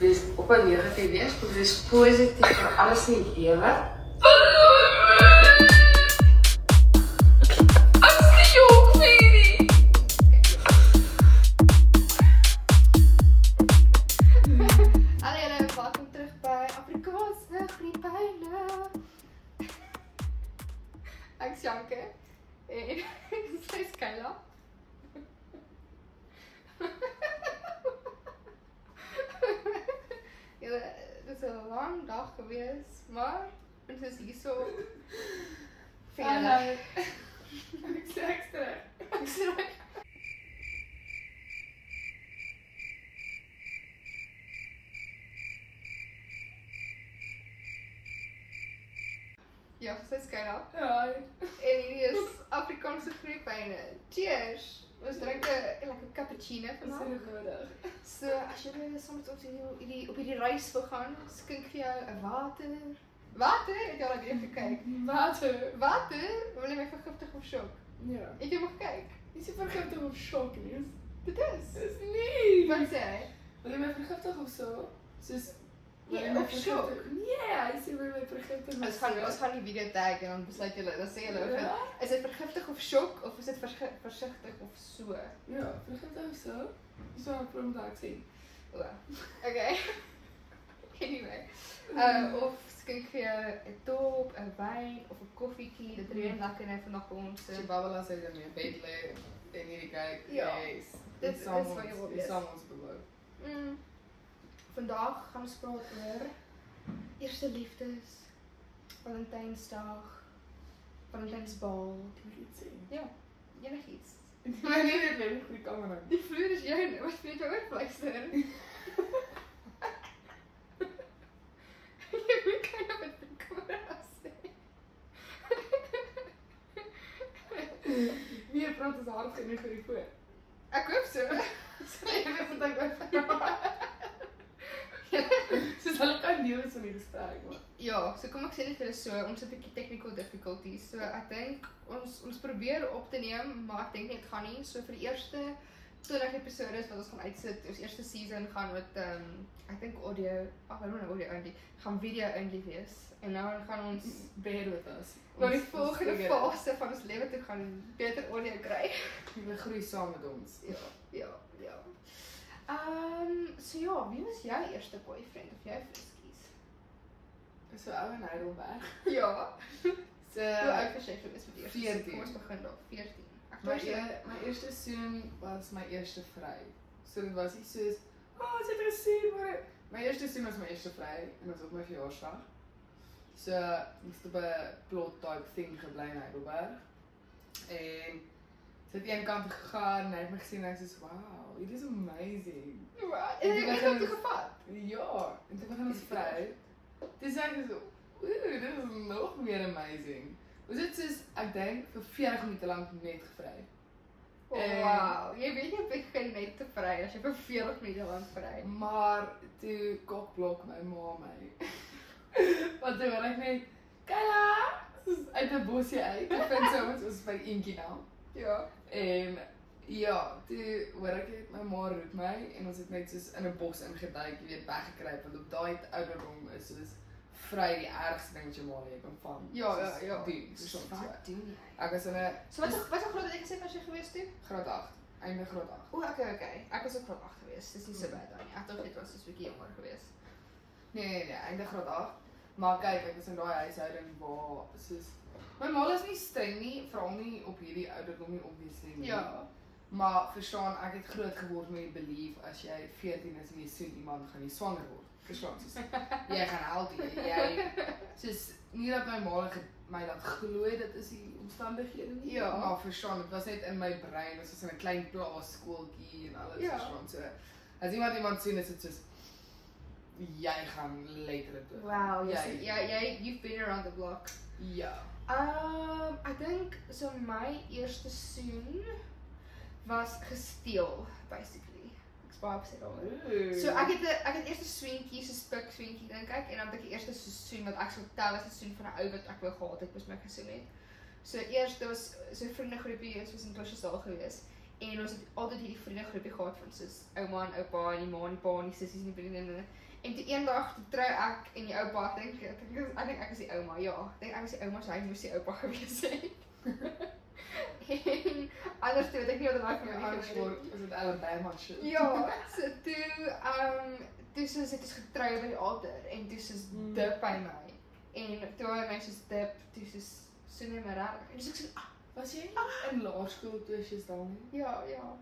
wees op 'n negatief wees, is positief vir alles in die lewe. Reis wil gaan, skink vir jou 'n water. Water? Het jy al net gekyk? Water. Water? Wil jy my vergiftig of sjok? Ja. Het jy nog gekyk? Dis nie vergiftig of shock nie. Dit is. Dis nie. Wat sê hy? Wil jy my vergiftig of so? Soos wil jy Ja, my of shock. vergiftig? Nee, hy sê wil jy my vergiftig. of Ons gaan so? ons gaan die video tag en dan besluit julle, dan sê julle of Ja? dit is dit vergiftig of sjok of is dit vergi- versigtig of so? Ja, vergiftig of so? So 'n probleem daar sien. O. Okay. anyway. Uh of skink vir jou 'n dop, 'n wyn of 'n koffietjie. Dit reën lekker nou vandag by ons. Sy So. babbel as sy in die bed lê en hierdie kyk. Ja. Yes. Dit Dit sal is wat ons, jy wil dit wees. sal ons beloof. Mm. Vandag gaan ons praat oor eerste liefdes, Valentynsdag, Valentynsbal. Ek moet iets sê. Ja, enigiets. Maar nee, dit lê nie goed kamera. Die vloer is joune, wat vind jy oor fluister? Jy moet kyk op die kamera sê. Praat is hard genoeg vir die voor? Ek hoop so. Sê jy weet wat ek oor. Soos hulle kan deel is van die gesprek, maar. Ja, so kom ek sê net vir julle so, ons het 'n bietjie technical difficulties. So ek dink ons ons probeer op te neem, maar ek dink nie dit gaan nie. So vir die eerste 20 episode wat ons gaan uitsit, ons eerste season gaan met ehm um, ek dink audio, ag, ek weet audio only, gaan video only wees. En nou gaan ons bear with us. na die volgende fase van ons lewe toe gaan beter audio kry. Jy groei saam met ons. Ja, ja, ja. Ehm, um, so ja, wie was jou eerste boyfriend of jou friskies? So ou en Heidelberg. Ja. So jy vir dis met die eerste? 14. Kom ons begin daar, 14. My was jy e my eerste soen was my eerste vry. So dit was nie soos, "O, oh, sy het gesien maar my eerste soen was my eerste vry en dit was op my verjaarsdag. So het op 'n plot type thing gebly in Heidelberg. En sy het een kant gegaan en hy het my gesien en ek sê, "Wow, it is amazing." Wat? En ek het dit gevat. Ja, en toe begin ons vry. Dis ek so, ooh, dit is nog meer amazing. Ons het soos ek dink vir 40 minute lank net gevry. En- Wow, jy weet jy begin net te vry as jy vir 40 minute lank vry. Maar toe kokblok my ma my. Want toe hoor ek net, "Kaya!" Soos uit 'n bosie uit. Ek vind so ons was by eentjie nou. Ja. En ja, toe hoor ek net my ma roep my en ons het net soos in 'n bos ingeduik, jy weet, weggekruip want op daai ouderdom is soos vry die ergste ding wat jy maar jy kan vang. Ja, ja, ja. Doen, so. Wat so. doen jy? Ek was in 'n So wat wat so groot het ek gesê was jy gewees toe? graad 8, einde graad 8. O, okay, okay. Ek was op graad 8 gewees. Dis nie so baie dan nie. Ek dink dit was 'n bietjie jonger gewees. Nee, nee, nee, einde graad 8. Maar kyk, ek was in daai huishouding waar soos my ma is nie streng nie, veral nie op hierdie ouderdom nie obviously nie. Ja. Maar verstaan, ek het groot geword met die belief as jy 14 is en jy sien iemand gaan jy swanger word. Verstaan soos jy gaan help jy. Jy soos nie dat my ma my laat glo dit is die omstandighede nie. Ja. Maar verstaan, dit was net in my brein, dit was in 'n klein plaas skooltjie en alles Ja. verstaan. So as iemand iemand sien is dit soos jy gaan letterlik dood. Wow, jy Jy- sê ja, jy you've been around the block. Ja. Ehm, ek dink so my eerste soen was gesteel basically. Baie opset daaroor. So ek het 'n ek het eers 'n swentjie, so spik swentjie dink ek en dan het ek die eerste seisoen wat ek sou tel as 'n seisoen van 'n ou wat ek wou gehad het, was my gesoen het. So eers dit was so 'n vriende groepie, ons was in Klosjesdal gewees En ons het altyd hierdie vriendegroepie gehad van soos ouma en oupa en die ma en die pa en die sissies en die vriendinne. En toe eendag toe trou ek en die oupa, ek dink ek dink ek is die ouma. Ja, ek dink ek was die ouma, so hy moes die oupa gewees het. en anders toe weet ek nie wat Ja, vir my het. word is dit Alabama shit. Ja, so toe ehm toe soos het ons getrou by die altaar en toe soos Mm. dip by my. En toe hy my soos dip, toe soos so net maar reg. En dis ek sê, "Ah, Was jy in laerskool toe as jy staan nie? ja, ja."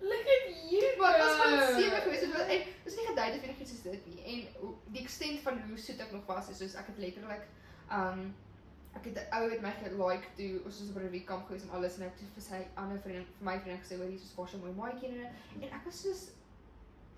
Look at you. Maar dit was van 7 gewees het en dis nie gedui dat enigiets soos dit nie. En die extent van hoe soet ek nog was is soos ek het letterlik um ek het 'n ou het my gelike toe ons was op 'n revue kamp gewees en alles en ek het vir sy ander vriend vir my vriend gesê hoor hier is vir so mooi maatjie en en ek was soos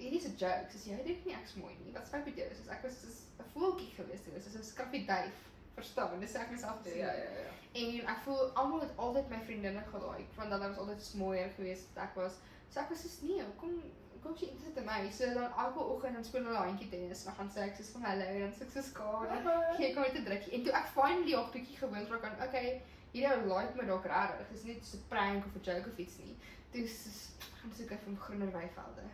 hierdie is 'n joke. Soos jy dink nie ek's mooi nie. Wat sê met jou? Soos ek was soos 'n voeltjie gewees toe. Soos 'n skrappie duif. Verstaan? Dis ek myself te sê. Ja, ja, ja. En ek voel almal het altyd my vriendinne gelike want hulle was altyd smooier geweest as ek was. So ek was soos nee, kom kom jy interesse in my. So dan elke oggend dan speel hulle handjie tennis en dan gaan sê ek soos van hallo en dan sê ek soos skaar. Gee ek net 'n drukkie. En toe ek finally op bietjie gewoond raak aan okay, hierdie ou like my dalk regtig. Dis nie so 'n prank of 'n joke of iets nie. Toe gaan soek ek vir groener weivelde.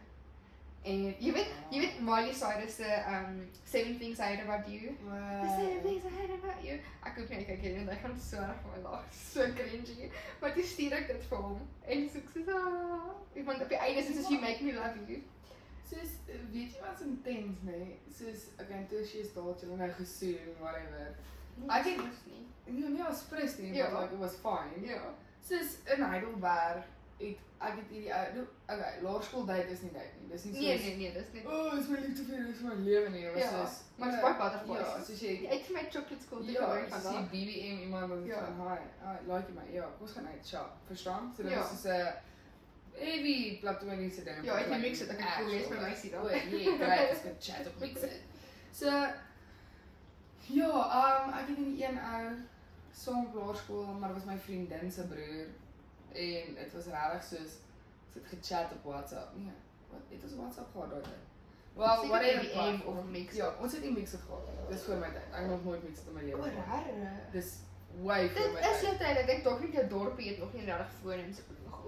En jy weet, jy weet Miley Cyrus se um Seven Things I Hate About You. The seven things I hate about you. Ek hoef nie kyk hierdie en ek gaan so erg vir my lag. So cringy. Maar toe stuur ek dit vir hom en so ek sê ah, want op die einde is dit soos you make me love you. Soos weet jy wat's intens nê? Soos okay, toe as jy is daar, jy nou gesoen whatever. Ek het- mos nie. Nee, nee, was press nie, Ja. but like it was fine. Ja. Soos in Heidelberg het ek het hierdie ou okay, laerskool date is nie date nie. Dis nie soos Nee nee nee, dis net O, oh, dis my liefde vir van my lewe nie. Dit was Ja, soos maar dit is uh, baie butterflies. Ja, soos jy eet vir my chocolate school toe Ja, gebruik soos van die daai. BBM iemand wat Ja. van hi, hi, like my. Ja, kom ons gaan uit, ja, verstaan? So dit Ja. is soos 'n heavy platoniese ding. Ja, ek het mix it, ek het wees met my sien dan. O, nee, great, ons kan chat op mix it. So ja, um ek het in die een ou saam op laerskool, maar dit was my vriendin se broer en dit was regtig soos het gechat op WhatsApp. Nee, wat het ons WhatsApp gehad daai tyd? Seker whatever platform. of Mix. Ja, ons het nie mix gehad. Dis voor my tyd. Ek het nog nooit mix in my lewe. Gehad. rare. Dis way Dit my is tyd. jou tyd. Ek dink dalk net jou dorpie het nog nie regtig foon en so.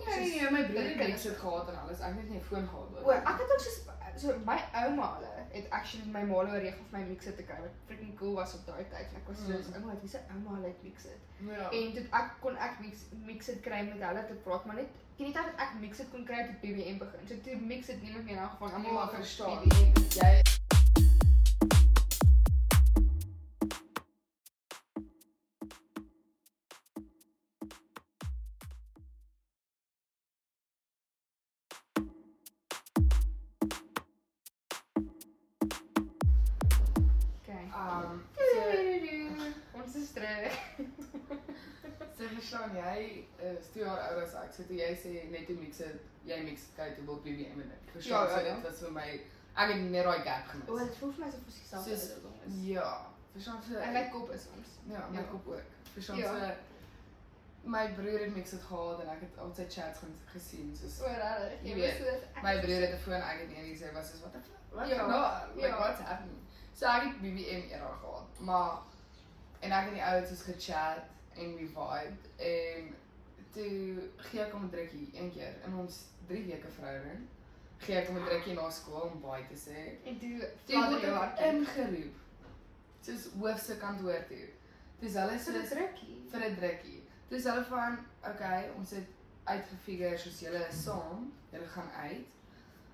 Nee, nee, my broer het mix gehad en alles. Ek het net nie 'n foon gehad. O, ek het ook soos so my ouma hulle het actually my ma oorreeg of my mixer te kry wat freaking cool was op daai tyd. Ek was soos Mm. ouma, dis 'n ouma hulle het mixer. Ja. En dit ek kon ek mix mixer kry met hulle te praat, maar net ken jy dat ek mixer kon kry tot BBM begin. So toe mixer niemand meer in elk geval almal maar verstaan. BBM. Jy um so Ons is terug. so verstaan jy is 2 jaar ouer as ek. So toe jy sê net toe mix it, jy mix it kyk toe wil BBM en ek. Verstaan Ja, so ja, ja. dit was vir my ek het net daai gap O, gemis. dit voel vir my so vir sigself Soos- is dit ons. Ja, verstaan so. En my kop is ons. Ja, my Ja. kop ook. Verstaan Ja. so my broer het mix it gehad en ek het al sy chats gaan gesien soos O, regtig. Jy weet, dit. My broer het 'n foon, ek het nie eens sê wat is wat wat Ja, ja, like ja. what's happening. So ek het BBM era gehad, maar en ek en die ouens het gechat en we vibe en toe gee ek hom 'n drukkie een keer in ons 3 weke verhouding. Gee ek hom 'n drukkie na skool om baie te sê. En toe word ek hart in. ingeroep. Soos hoofse kantoor toe. Dis hulle So sê dis rukkie. vir 'n drukkie. Dis hulle van, okay, ons het uitgefigure soos julle is saam, julle gaan uit.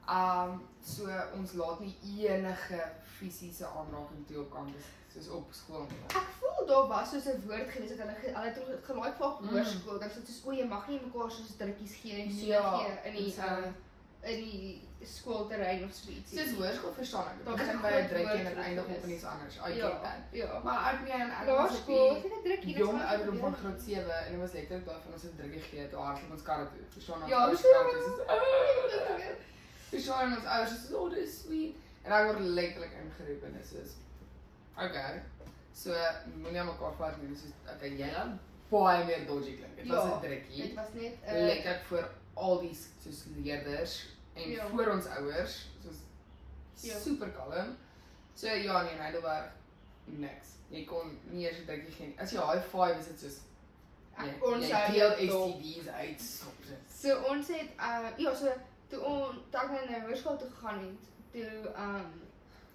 Um so ons laat nie enige fisiese aanraking toe op kampus soos op skool nie. Ek voel daar was soos 'n woord gewees dat hulle hulle het ook gelaai vir Mm. hoërskool dat dit soos o jy mag nie mekaar soos drukkies gee en so Ja, gee in die so- um, in die skoolterrein of so iets. Soos hoërskool verstaan ek. Daar Dit begin by 'n drukkie en dit eindig op in iets anders. I ja, get that. ja. Maar ek meen ek was Laerskool, die het 'n drukkie? Dit jong ouderdom van graad 7 en dit was letterlik daarvan ons het 'n drukkie gegee toe hardloop ons karre toe. Verstaan ons Ja, so- "Ah." Verstaan ons ouers is so oh, dis sweet. En ek word letterlik ingeroep en dit is okay. So moenie aan mekaar vat nie. Dis soos okay, jy gaan baie meer dodgy klink. Dit was Ja, 'n drukkie. Dit was net 'n Letterlik vir al die soos leerders en Ja. voor ons ouers soos Ja. super kalm. So ja, nee, in Heidelberg niks. Jy kon nie eers 'n drukkie gee nie. As jy high five is dit soos Ek ons jy hou deel. STD's uit. So ons het uh ja, so toe on toe ek nou hoërskool toe gegaan het, toe um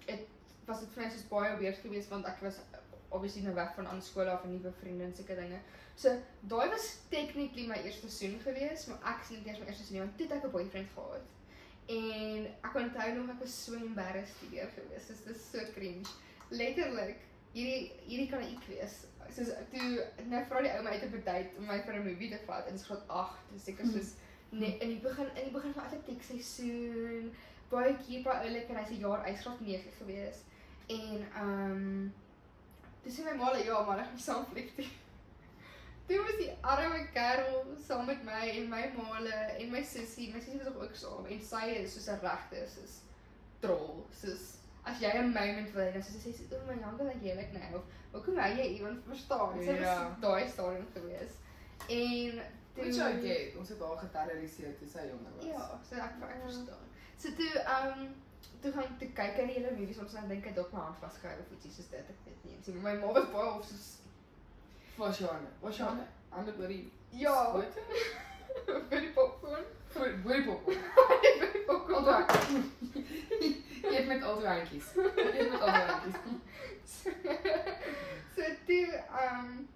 het was dit vir my soos baie weird geweest want ek was obviously nou weg van ander skole af en nuwe vriende en sulke dinge. So daai was technically my eerste seisoen geweest, maar ek sien dit eers my eerste seisoen want toe het ek 'n boyfriend gehad. En ek onthou nog ek was so embarrassed hier geweest. Dis dis so cringe. Letterlik hierdie hierdie kan ek wees. Soos toe nou vra die ou my uit op 'n date om my vir 'n movie te vat en dit is graad 8, dis seker soos nee, in die begin in die begin van atletiek seisoen baie keer baie oulik en hy's 'n jaar uitgraad 9 gewees. En ehm um, dis my ma ja, maar ek gaan saam vlieg toe. Toe was die arme kerel saam met my en my maale en my sussie, my sussie was ook saam en sy is soos 'n regte soos troll, soos as jy 'n moment wil hê, dan sê sy sê, "O my jankel jy like nou." Of hoekom hou jy iemand verstaan? Sy was Ja. so daai stadium gewees. En Which I get. Ons het haar geterroriseer toe sy jonger was. Ja, so ek ek Ja. verstaan. So toe ehm um, toe gaan toe kyk hy die hele movies ons nou dink hy dalk my hand vasgehou of ietsie soos dit, ek weet nie. So my ma was baie of soos Was Johanne? Was Johanne? Ander by die ja, vir die popcorn. Vir by pop. vir die popcorn. Onthou. Eet met al die handjies. Eet met al die handjies. so toe ehm um,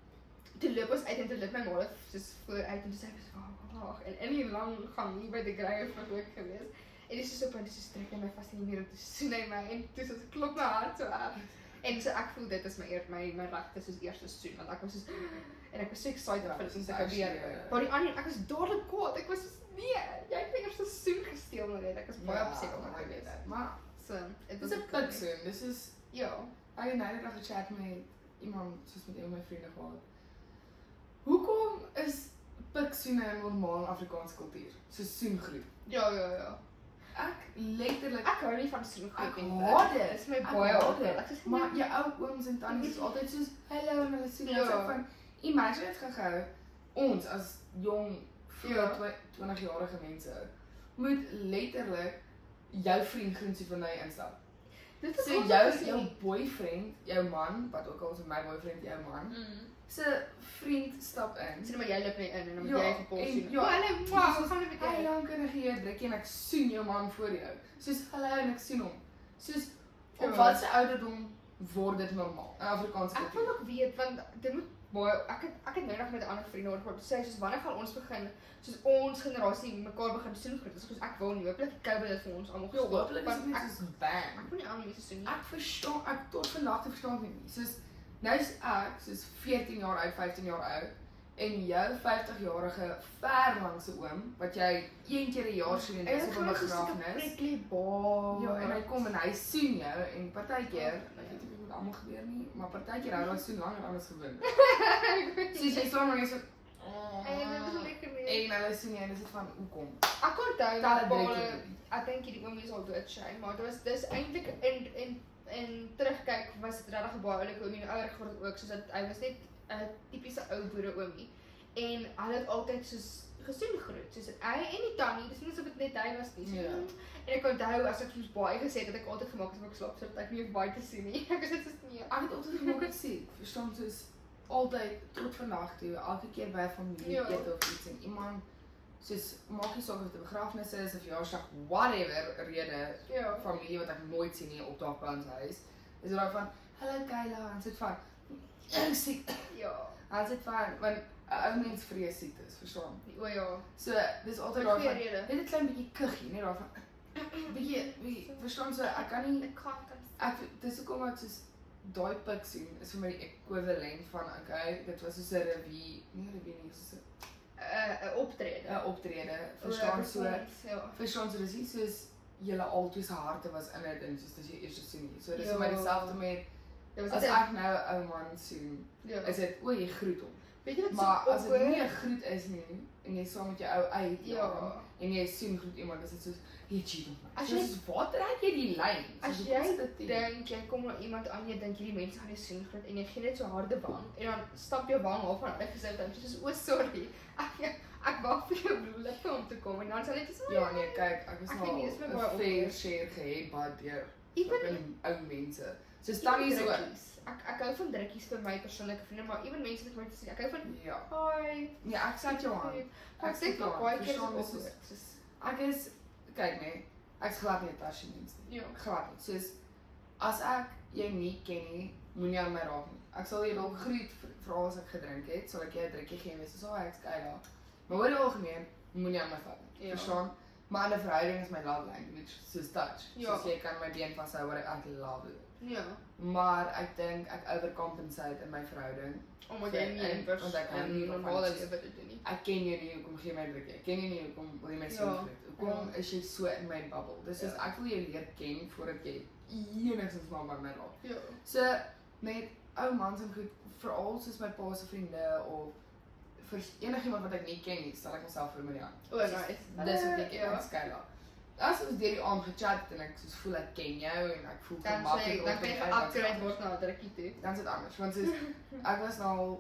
toe loop ons uit en toe loop my ma soos vooruit en toe sê sy wag en in die lang gang hier by die grye van ook gewees. En dis so op en dis trek my vas in die muur en toe soen hy my en toe so klop my hart so erg. En so ek voel dit is my eer my my regte soos eerste soen want ek was soos en ek was so excited Ja, vir dit om te gebeur. uh, Maar die ander ek was dadelik kwaad. Ek was soos nee, jy het my eerste soen gesteel maar dit ek was baie Ja, om maar dit ek weet. Maar So, dit was 'n pik soon. Dis is Ja. ek het nou net nog gechat met iemand soos met een van my vriende gehad. Hoekom is pik soene 'n normaal Afrikaanse kultuur? So soengroet. Ja, ja, ja. Ek letterlik Ek hou nie van soen Ek groep haat dit. Dit is my Ek baie. Ek sê Maar jou ou ooms en tannies is altyd soos hallo en hulle sien Ja. jou so van imagine dit gehou ons as jong Ja. 20 jarige mense moet letterlik jou vriend groen sien van jy instap. dit is So jou jou boyfriend, jou man, wat ook al is my boyfriend, jou man, Mm. Se vriend stap in. Sien maar jy loop net in en dan moet Ja, jy vir pos en sien. ja, hulle wow, soos, gaan net met Hey, jou. dan kan ek hier druk en ek soen jou man voor jou. Soos hallo en ek soen hom. Soos op Ja. watter ouderdom word dit normaal? 'n Afrikaanse Ek wil ook weet want dit moet baie ek het ek het nou nog met 'n ander vriend oor gehoor. Sy sê soos wanneer gaan ons begin soos ons generasie mekaar begin soen groet. Soos ek wil nie hopelik COVID het vir ons almal Ja, gestop. hopelik is dit soos bang. ek wil nie aan mense soen nie. Ek verstaan ek tot vandag te verstaan nie. Soos nou is ek soos 14 jaar oud, 15 jaar oud en jou 50-jarige ver langse oom wat jy een keer 'n jaar sien en dis op 'n begrafnis. Ja, en hy kom en hy soen jou en partykeer, Ja. ek weet nie of dit almal gebeur nie, maar partykeer hou hulle soen langer anders gewin. Ek weet nie. Soos jy staan maar net so En dit is lekker nie. en hulle sien jy en dis van hoekom? Ek onthou Tel dat Paul keer. ek dink hierdie oomie is al dood sy, maar dit was dis eintlik in in in terugkyk was dit regtig baie oulike oomie en ouer geword ook soos dat hy was net 'n tipiese ou boere oomie. En hulle het altyd soos gesoen groet, soos hy en die tannie, dis nie asof dit net hy was nie. So, Ja. En ek onthou as ek soos baie gesê het dat ek altyd gemaak het om ek slaap sodat ek nie hoef baie te sien nie. Ek was net soos nee. Ek het altyd gemaak ek sê, verstaan soos altyd tot vandag toe, elke keer by familie Ja. eet of iets en iemand soos maak nie saak of dit 'n begrafnis is of verjaarsdag, whatever rede, Ja. familie wat ek nooit sien nie opdaag by ons huis. Is dit daai van, "Hallo Kayla," en sit van, "Ek siek." Ja. En sit van, want 'n ou mens vrees siektes, verstaan? O ja. So, dis altyd van, rede. net 'n klein bietjie kuggie, net daarvan. Bietjie, bietjie, verstaan so, ek kan nie Ek dis hoekom ek soos daai pik sien is vir my die ekwivalent van okay, dit was soos 'n revue, nie 'n revue nie, soos 'n 'n 'n optrede. 'n optrede. Verstaan so, Ja. verstaan so dis nie soos julle altyd se harte was in dit en soos dis die eerste sien nie. So dis Ja. vir my dieselfde met was as ek nou 'n ou man sien, ja. is dit o, jy groet hom. Weet jy wat Maar as dit nie 'n groet is nie en jy saam met jou ou uit Ja. En jy sien groet iemand, dis dit soos jy cheat op my. As So jy- soos waar trek jy die lyn? As Soos, jy is dink jy kom na iemand aan jy dink hierdie mense gaan jou sien groet en jy gee net so harde wang en dan stap jou wang af van hulle gesit en jy sê o sorry. Ek ek wag vir jou lippe om te kom en dan sal dit so Ja nee, kyk, ek was Ek nou nie, dis my baie 'n fair share gehad deur Even- ou mense. Soos tannies ook. Ek ek hou van drukkies vir my persoonlike vriende, maar ewen mense wat my te sê, ek hou van Ja. hi. Nee, ek sê jou aan. Ek ook aan. baie keer is soos- Ek is kyk nee, ek's glad nie 'n tasie mens nie. ja. Glad nie. Soos as ek jou nie ken nie, moenie aan my raak nie. Ek sal jou dalk groet vir vir al as ek gedrink het, sal ek jou 'n drukkie gee en wees so, "Ag, ek's Kayla." Maar oor die algemeen, moenie aan my vat nie. Ja. Verstaan? Maar 'n verhouding is my love language soos touch. Ja. Soos jy kan my been vashou wat ek love it. Ja. Maar ek dink ek overcompensate in my verhouding. Omdat jy nie in pers Want ek hou nie van normale lewe doen nie. Ek ken jou nie, hoekom gee my 'n drukkie? Ek ken jou nie, hoekom wil jy my so Ja. groet? Hoekom is jy so in my bubble? Dis soos Ja. ek wil jou leer ken voordat jy enigstens maar by my raak. Ja. So met ou mans en goed, veral soos my pa se vriende of vir enigiemand wat ek nie ken nie, sal ek myself vir my aan. O, nice. Dis wat ek Ja. in skaal. As ons deur die aand gechat het en ek soos voel ek ken jou en ek voel Dan sê gemaklik dan kan jy rondom jou, dan geupgrade anders. word na 'n drukkie toe. Dan is dit anders want soos ek was nou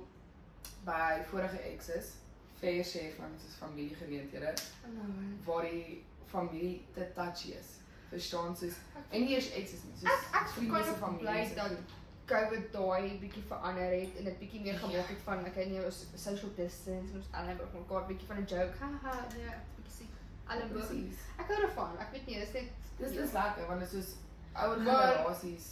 by vorige exes fair share van soos familiegeleenthede waar die familie te touchy is. Verstaan soos en nie eers exes nie, soos Ek ek vriende kan se ook familie. bly dat goed. COVID daai bietjie verander het en dit bietjie meer gemaak Ja. het van okay nee ons social distance en ons almal by mekaar bietjie van 'n joke. Haha, nee, bietjie boog. Presies. Ek hou daarvan. Ek weet nie, dis net Dis dis lekker want dit is soos ouer generasies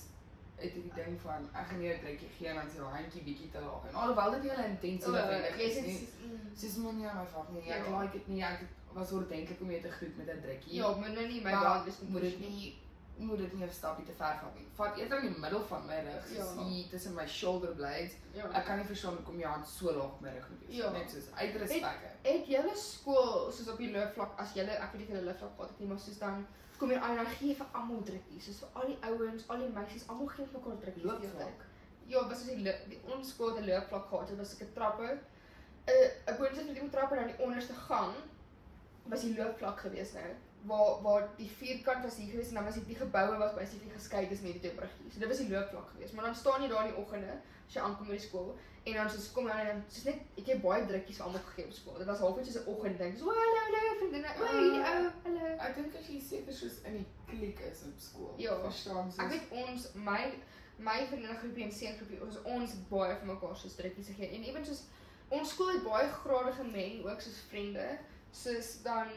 het die ding van ek gaan nie 'n drukkie gee en dan sy handjie bietjie te laag. En alhoewel dit nie 'n intensie O, noodwendig jy is sê nie. Soos man ja, my vat nie. Ek Ja. like dit nie. Ek was oordentlik om jou te groet met 'n drukkie. Ja, moet nou nie my maar brand is moet dit nie moet dit nie 'n stapie te ver vat nie. Vat eerder in die middel van my rug, Ja. hier tussen my shoulder blades. Ja. Ek kan nie verstaan hoekom jou hand so laag op my rug moet wees. Ja. Net soos uit respek. Het julle skool soos op die loopvlak as julle ek weet nie of julle loopvlak gehad het nie, maar soos dan kom jy aan en dan gee jy vir almal drukkies, soos vir al die ouens, al die meisies, almal gee vir mekaar drukkies Loopvlak? Ja, was soos die, ons skool het 'n loopvlak gehad, dit was sulke trappe. 'n 'n boonste verdieping trappe en dan die onderste gang was die loopvlak gewees nou. Waar waar die vierkant was hier gewees en dan was die, die geboue was basically geskei tussen hierdie twee bruggies. So dit was die loopvlak gewees. Maar dan staan jy daar in die oggende as jy aankom by die skool en dan soos kom jy en dan soos net ek het baie drukkies almal gegee op skool. Dit was half net soos 'n oggendding. So hallo hallo vriendinne. O, hierdie ou, hallo. Ek dink as jy seker soos in die kliek is op skool. Ja. Verstaan soos Ek weet ons my my vriendinne groepie en seun groepie ons ons baie vir mekaar soos drukkies gegee en ewen soos ons skool het baie gradige men ook soos vriende soos dan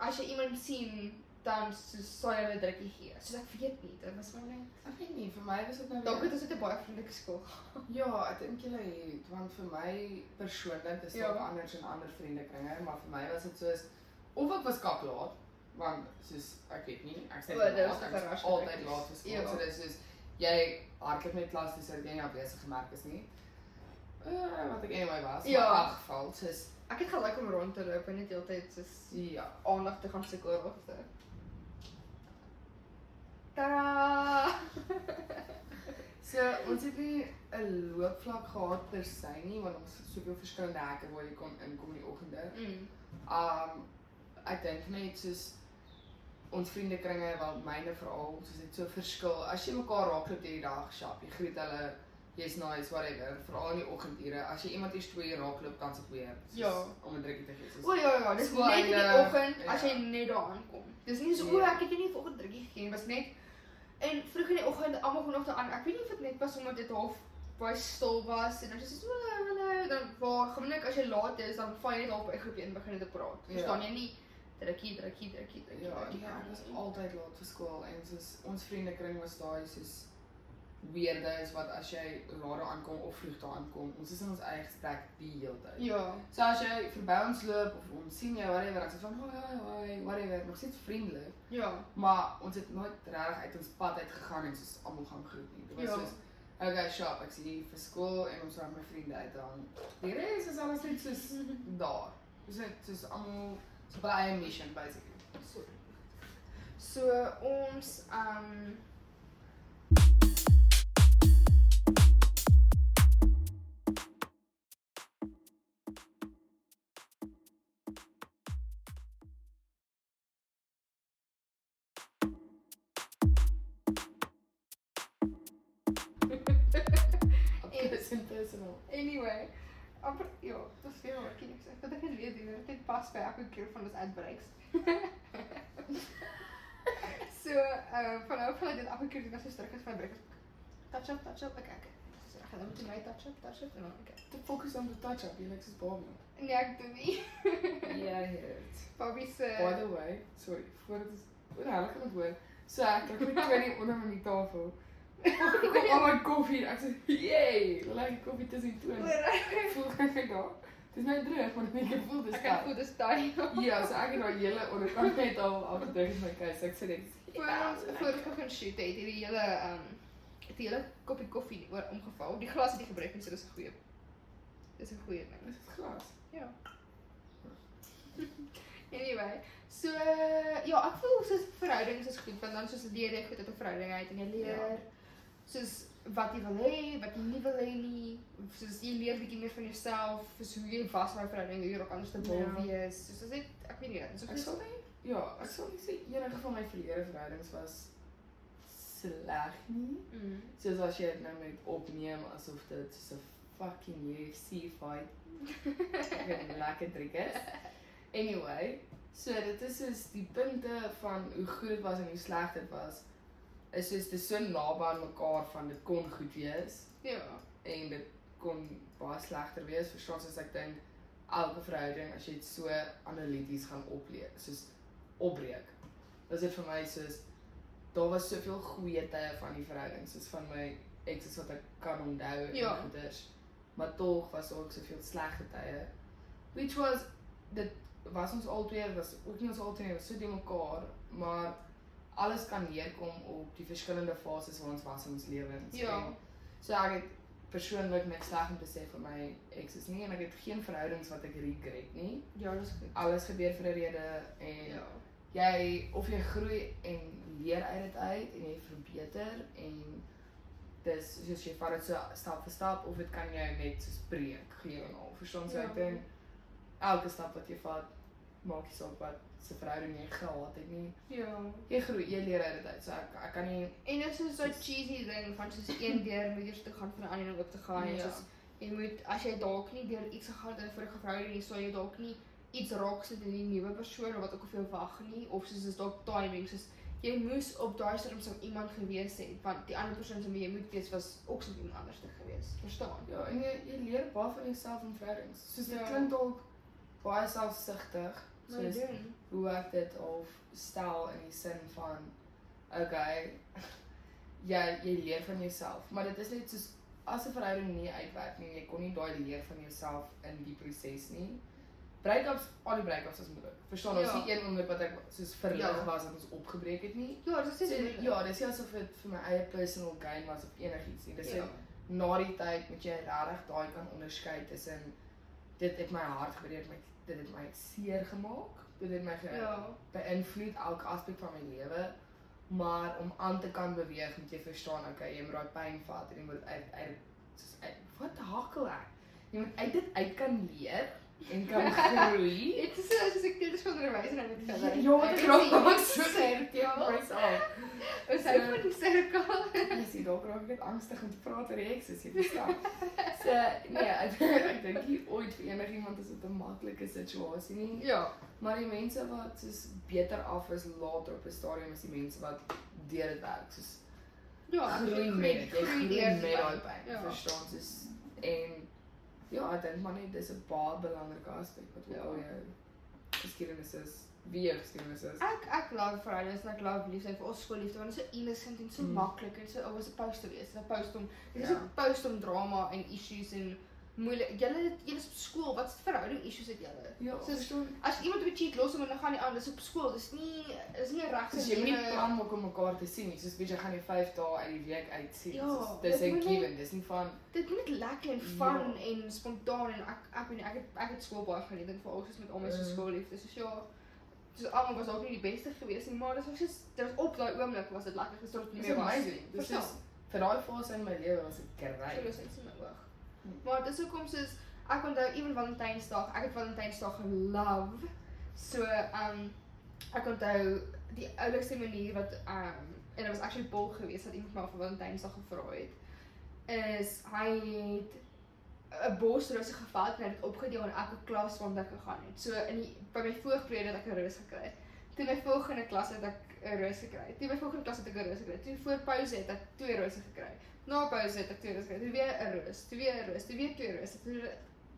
as jy iemand sien dan sal jy hulle drukkie gee. Soos ek weet nie, dit was maar net Ek weet nie, vir my was dit nou dalk het ons net 'n baie vriendelike skool. Ja, ek dink julle het want vir my persoonlik dis Ja. dalk anders in ander vriendekringe, maar vir my was dit soos of ek was kaplaat want soos ek weet nie, ek sê dit laat, is altyd drukkies. laat vir skool. Ja. So dis soos jy hardloop met klas dis sodat jy nie afwesig gemerk is nie. Uh, wat ek anyway was, Ja. maar in elk geval soos Ek het geluk om rond te loop en net heeltyd soos ja. aandag te gaan soek oor of so. Tada! So ons het nie 'n loopvlak gehad per se nie want ons het soveel verskillende hekke waar jy kon inkom in die oggende. Mm. Um ek dink net soos ons vriendekringe wel myne veral soos dit so verskil. As jy mekaar raakloop deur die dag, sjap, jy groet hulle, jy's nice whatever, veral in die oggendure. As jy iemand eers twee raakloop, dan se weer. Ja. om 'n drukkie te gee. O ja ja, dis Skool net in die oggend as ja. jy net daar aankom. Dis nie so o, Nee. ek het jou nie vanoggend drukkie gegee nie, was net en vroeg in die oggend almal genoeg daar aan. Ek weet nie of dit net was omdat dit half baie stil was en dan is dit so hallo dan waar gewoonlik as jy laat is dan val jy net half by 'n groepie en begin te praat. Ja. Verstaan jy nie drukkie drukkie drukkie drukkie. ja, drukkie, ja, ek was drukkie. altyd laat vir skool en soos ons vriendekring was daai soos weerde is wat as jy daar aankom of vroeg daar aankom, ons is in ons eie gesprek die hele tyd. Ja. So as jy verby ons loop of ons sien jou whatever, dan sê van hoi hoi hoi, whatever, nog steeds vriendelik. Ja. Maar ons het nooit reg uit ons pad uit gegaan en soos almal gaan groet nie. Dit was Ja. soos okay, shop, ek sien jy vir skool en ons raak my vriende uit dan. Die res is alles net soos daar. Dis net soos almal so by eie mission basically. So, so ons um is impersonal. Anyway, amper ja, dis veel wat ek sê. Dat ek weet hoe dit pas by elke keer van ons uitbreeks. so So, uh van nou van dit elke keer doen as jy terug is van break. Touch up, touch up. Okay, okay. So ek gaan dan met my touch up, touch up en dan okay. Te fokus op die touch-up, jy lyk soos Barbie. Nee, ek doen nie. Ja, hurt. Bobby se By the way, sorry, voordat ons oor hulle gaan hoor. So ek kry my twee onder my tafel. Al my koffie. Ek sê, "Yay, like koffie tussen die twee." Voel ek net daar. Dis my droog, maar ek ek voel dis Ek kan goed dis daai. Ja, so ek het daai hele onderkant net al afgedruk in my keuse. Ek sê net, Voor "Ja, ons voor ons begin shoot het hierdie hele um het die hele koppie koffie oor omgeval. Die glas het nie gebreek nie, so dis 'n goeie. Dis 'n goeie ding. Dis dit glas. Ja. anyway, so ja, ek voel soos verhoudings is goed want dan soos leer jy goed uit 'n verhouding uit en jy leer Ja. Soos wat jy wil hê, wat jy nie wil hê nie. Soos jy leer bietjie meer van jouself, soos hoe jy vas in 'n verhouding, hoe jy ook anders te wil Ja. wees. Soos as dit ek weet nie, so Ek sal nie ja, ek sal nie sê enige van my verlede verhoudings was sleg nie. mm. Soos as jy dit nou met opneem asof dit so 'n fucking UFC fight Ek lekker trick is. Anyway, so dit is soos die punte van hoe goed dit was en hoe sleg dit was. Is soos dis so naby aan mekaar van dit kon goed wees Ja. en dit kon baie slegter wees. Verstaan soos ek dink elke verhouding as jy dit so analities gaan opleer, soos opbreek. Was dit vir my soos daar was soveel goeie tye van die verhouding, soos van my exes wat ek kan onthou Ja. en goeders. Maar tog was daar ook soveel slegte tye. Which was dit was ons albei was ook nie ons albei was so die mekaar, maar alles kan neerkom op die verskillende fases waar ons was in ons lewens. Ja. En So ek het persoonlik niks sleg om te sê vir my exes nie en ek het geen verhoudings wat ek regret nie. Ja, dis goed. Alles gebeur vir 'n rede en Ja. jy of jy groei en leer uit dit uit en jy verbeter en dis soos jy vat dit so stap vir stap of dit kan jy net soos breek gee en al. Verstaan so Ja. ek dink elke stap wat jy vat maak nie saak wat se verhouding jy gehad het nie. Ja. Jy groei, jy leer uit dit uit. So ek ek kan nie En dit is so 'n cheesy ding van soos een deur moet eers te gaan vir 'n ander een ook te gaan. Ja. Soos jy moet as jy dalk nie deur iets gegaan het in 'n verhouding nie, sou jy dalk nie iets raak sit in die nuwe persoon of wat ook al veel wag nie of soos is dalk timing soos jy moes op daai stadium so iemand gewees het want die ander persoon wie jy moet wees was ook so iemand anders te gewees. Verstaan? Ja, en jy jy leer baie van jouself in verhoudings. Soos dit Ja. klink dalk baie selfsugtig, soos doen. Hoe ek dit al stel in die sin van okay, jy jy leer van jouself, maar dit is net soos as 'n verhouding nie uitwerk nie, jy kon nie daai leer van jouself in die proses nie. Breakups, al die breakups was moeilik. Verstaan, ons Ja. nie een oomblik wat ek soos verlig Ja. was dat ons opgebreek het nie. Ja, dit So, is ja, dis nie asof dit vir my eie personal gain was of enigiets nie. Dis ja. net na die tyd moet jy regtig daai kan onderskei tussen dit het my hart gebreek, my dit het my seer gemaak, dit het my ge Ja. beïnvloed elke aspek van my lewe. Maar om aan te kan beweeg, moet jy verstaan, okay, jy moet daai pyn vat en jy moet uit uit soos uit wat hakkel ek? Jy moet uit dit uit kan leer en kan groei. Dit is so as ek dit is onderwys en Ja, verder. ja, wat Ek ek het raak sien, maak ek so teen ja. myself. Ons hou van die sirkel. Jy sien dalk raak ek net angstig om te praat oor die ekses, jy verstaan. So nee, ek, ek dink nie ooit vir enigiemand is dit 'n maklike situasie nie. Ja. Maar die mense wat soos beter af is later op 'n stadium is die mense wat deur dit werk. Soos Ja, groei met dit, jy groei met daai pyn. Ja. Verstaan soos en ja, ek dink maar net dis 'n baie belangrike aspek wat Ja. al jou geskiedenis is, wie jou geskiedenis is. Ek ek love verhoudings en ek love liefde vir ons skoolliefde want dit is so innocent en so Mm. maklik en so ouers supposed to wees. Dit is supposed om dit is Ja. supposed om drama en issues en moeilik. Julle het- julle is op skool, wat se verhouding issues het julle? Ja, Soos-. As iemand op 'n cheat los en dan gaan die aan, dis op skool. Dis nie is nie regte Soos jy nie plan maak om mekaar te sien nie. Soos weet jy gaan jy 5 dae uit die week uit sien. Ja, Soos, dis 'n given, dis nie van Dit moet lekker en fun Ja. en spontaan en ek ek weet nie ek het ek het skool baie geniet en veral soos met al my so Mm. skoolliefde. Soos ja, soos almal was ook nie die beste geweest nie, maar dit was soos was op daai oomblik was dit lekker gestort nie Dis meer was. amazing. Dis vir daai fase in my lewe was dit So great. dis iets in my oog. Hm. Maar dis hoekom soos ek onthou ewen Valentynsdag, ek het Valentynsdag gelove. So um ek onthou die oulikste manier wat um en dit was actually Paul geweest dat iemand my vir Valentynsdag gevra het is hy het 'n bosrose gevat en hy het opgedeel in elke klas waarna ek gegaan het. So in die by my voorgrade het ek 'n roos gekry. Toe my volgende klas het ek 'n roos gekry. Toe by volgende klas het ek 'n roos gekry. Toe voor pouse het ek twee rose gekry. Na pouse het ek twee. Toe weer 'n roos, 'n roos, weer twee. Toe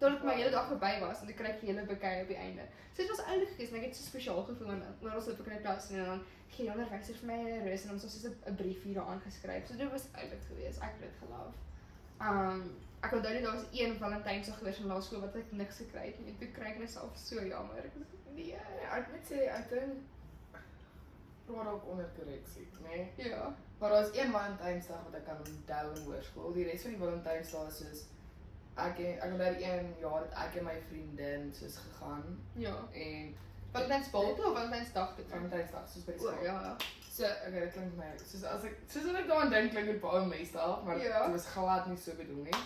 tot ek my hele dag verby was en ek kry die hele bouquet op die einde. So dit was oulik geweest en ek het so spesiaal gevoel en oor ons op in die klas en dan gee die onderwyser vir my 'n roos en ons het so 'n 'n briefie daaraan geskryf. So dit was oulik geweest. Ek het dit geloof. Um ek onthou net daar was een Valentynsdag gewees in laerskool wat ek niks gekry het nie. Toe kry ek myself so jammer. Ek was nee. Ja, ek moet sê ek dink daar ook onder korreksie, né? Nee? Ja. Maar daar's een Valentynsdag wat ek kan onthou in hoërskool. Die res van die Valentynsdae is soos ek ek onthou die een jaar het ek en my vriendin soos gegaan Ja. en Valentynsbal toe of Valentynsdag toe? Valentynsdag soos by O skool. ja, ja. So, okay, dit klink my soos as ek soos as ek daaraan dink klink dit baie messed maar Ja. dit was glad nie so bedoel nie.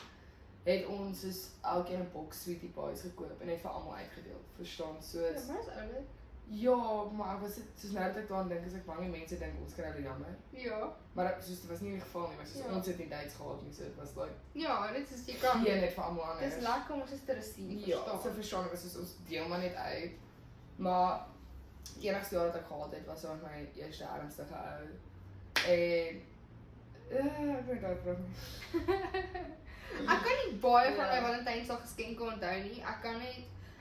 Het ons soos elkeen 'n boks sweetie pies gekoop en net vir almal uitgedeel. Verstaan? So Ja, maar is oulik. Ja, maar ek was dit soos nou dat ek daaraan dink, is ek bang die mense dink ons kry dit jammer. Ja. Maar ek- soos dit was nie die geval nie, maar soos Ja. ons het nie dates gehad nie, so dit was like Ja, dit is jy kan. gee net vir almal anders. Dis lekker om ons te receive, Ja, so verstaan. verstaan ek soos ons deel maar net uit. Maar enigste jaar wat ek gehad het was met my eerste ernstige ou. En eh ek weet dalk nog nie. Ek kan nie baie van my Ja. Valentynsdag geskenke onthou nie. Ek kan net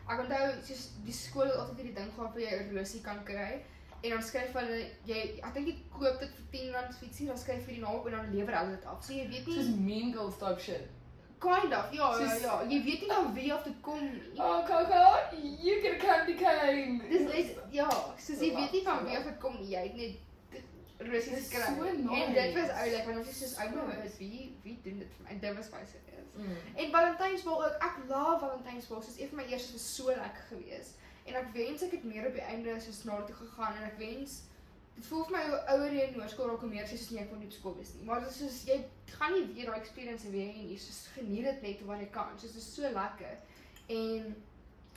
ek onthou soos die skool het altyd hierdie ding gehad waar jy 'n rosie kan kry. En dan skryf hulle jy ek dink jy koop dit vir 10 rand fietsie, dan skryf jy die naam op en dan lewer hulle dit af. So jy weet Soos nie mean girls type shit. kind of ja, ja, soos- ja. Jy weet nie van wie af dit kom nie. Oh Coco, you get a candy cane. Dis net ja, soos jy weet nie van wie so af dit kom nie. Jy het net dit Dis gekry. so En dit was nice. oulik want ons is soos ou maar nice. wie wie doen dit vir my? Dit was baie serieus. Mm. En Valentynsbal ook. Ek love Valentynsbal. Soos een van my eerstes was so lekker geweest. En ek wens ek het meer op die einde soos na toe gegaan en ek wens dit voel vir my hoe ouer jy in hoërskool raak hoe meer soos nee, ek wil nie op skool wees nie. Maar dit is soos jy gaan nie weer daai experience weer hê nie. Soos geniet dit net wat jy kan. Soos dit is so lekker. En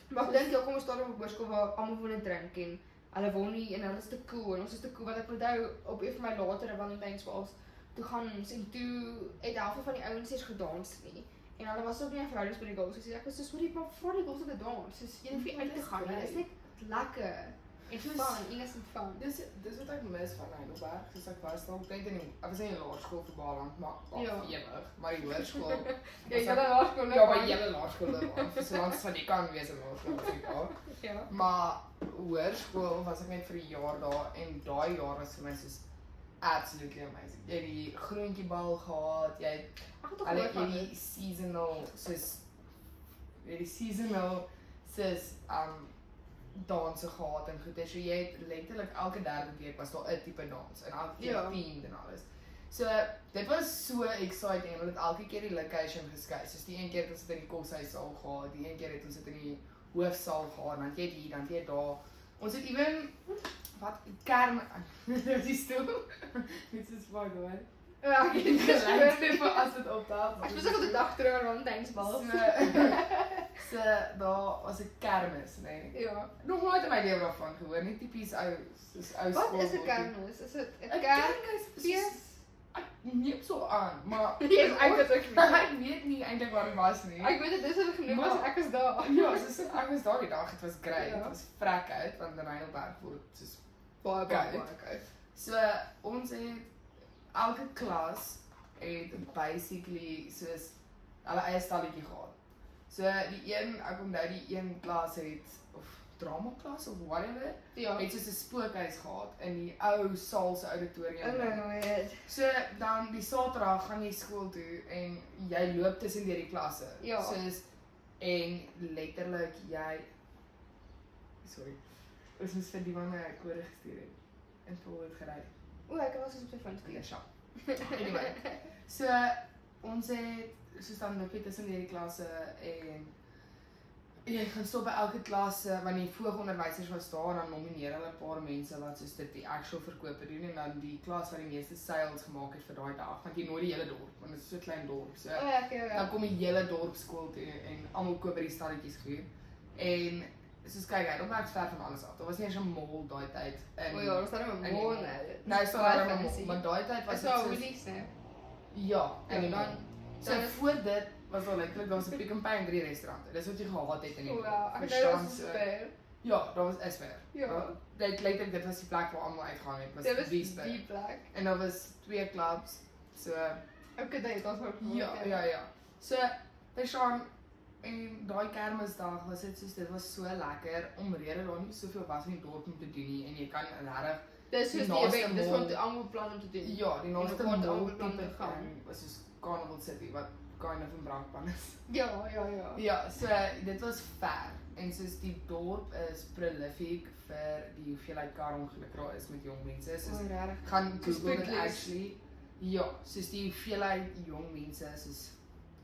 maar ek dink ja, kom ons staan op 'n hoërskool waar almal wil drink en hulle wil nie en hulle is te cool en ons is te cool wat ek onthou op een van my latere Valentynsbals toe gaan ons en toe het half van die ouens eers gedans nie. En hulle was ook nie verhoudings by die girls. So ek was so sorry maar vir die girls het dans. Soos jy hoef nie uit te gaan. Dit is net lekker en Soos- fun, innocent fun. Dis dis wat ek mis van Heidelberg, soos ek was dan net in die- ek was in laerskool vir Baarland, maar al Ja. ewig, maar die hoërskool. Ja, jy ek- het laerskool Ja, by julle laerskool loopbaan, vir so lank as jy kan wees in laerskool ek daar. Ja. Maar hoërskool was ek net vir 'n jaar daar en daai jaar was vir my soos absolutely amazing. Jy het die groentjiebal gehad, jy het Ek het van het die seasonal soos jy het die seasonal soos um danse gehad en goeie. So jy het letterlik elke derde week was daar 'n tipe dans en elke keer Ja. themed en alles. So dit was so exciting en hulle het elke keer die location geskei. Soos die een keer het ons dit in die koshuissaal gehad, die een keer het ons dit in die hoofsaal gehad, dan jy hier, dan jy daar. Ons het ewen wat kerm dis die stoel. Dit is baie goed. Ja, ek het Gelyk gespreek. net vir as dit op tafel. Ek was ook op die dag terug aan Valentynsbal. So, so daar was 'n kermis, nê. Nee. Ja. Nog nooit in my lewe daarvan gehoor, nie tipies ou soos ou Wat is 'n skoolboekie. kermis? Is dit 'n 'n kerk? Kermis Fees? is ek neem so aan, maar ek weet ook nie. ek weet nie eintlik waar dit was nie. Ek weet dit dis wat genoem was Maar- ek is daar. ja, soos ek was daar die dag, dit was great. Ja. Dit was vrek uit want in Heidelberg word soos Baie baie, baie baie baie. So ons het elke klas het basically soos hulle eie stalletjie gehad. So die een ek onthou die een klas het of drama klas of whatever, Ja. het soos 'n spookhuis gehad in die ou saal se auditorium. Oh my god. So dan die Saterdag gaan jy skool toe en jy loop tussen deur die klasse. Ja. Soos en letterlik jy sorry. Ons moes vir die manne kode gestuur het. En vol het gery. O, ek was op sy foon Ja, stuur. sja. Anyway. So ons het soos dan loop jy tussen hierdie klasse en jy gaan stop by elke klas eh, want die voogonderwysers was daar en dan nomineer hulle 'n paar mense wat soos dit die actual verkope doen en dan die klas wat die meeste sales gemaak het vir daai dag want jy nooi die hele dorp want dit is so klein dorp. So O, ja, okay, dan ja. kom die hele dorp skool toe en almal koop by die stalletjies goed. En soos kyk, hy het ver van alles af. Daar was nie eens 'n mall daai tyd in O ja, ons het nou 'n die mall. nou. Nou is daar 'n mall, maar daai tyd was dit daar soos Woolies nou? Ja, en dan so voor dit was al letterlik daar's 'n Pick n Pay en drie restaurante. Dis wat jy gehad het in die O ja, ek Verstaan ons so. speel. Ja, daar was Isper. Ja. Dit lyk ek dit was die plek waar almal uitgaan het. Was Dit was Wiespe. die plek. En daar was twee clubs. So Okay, dit was ook ja, ja, ja. So verstaan en daai Kersdag was dit soos dit was so lekker omrede daar nie soveel was in die dorp om te doen nie en jy kan regtig Dis soos die event, dis wat almal plan om te doen. ja, die naaste wat almal plan te gaan. was soos Carnival City wat kind of 'n brandpan is. Ja, ja, ja. Ja, so dit was ver en soos die dorp is prolific vir die hoeveelheid karongelukke daar is met jong mense. Soos Oh, gaan Google dit actually. Ja, soos die hoeveelheid jong mense soos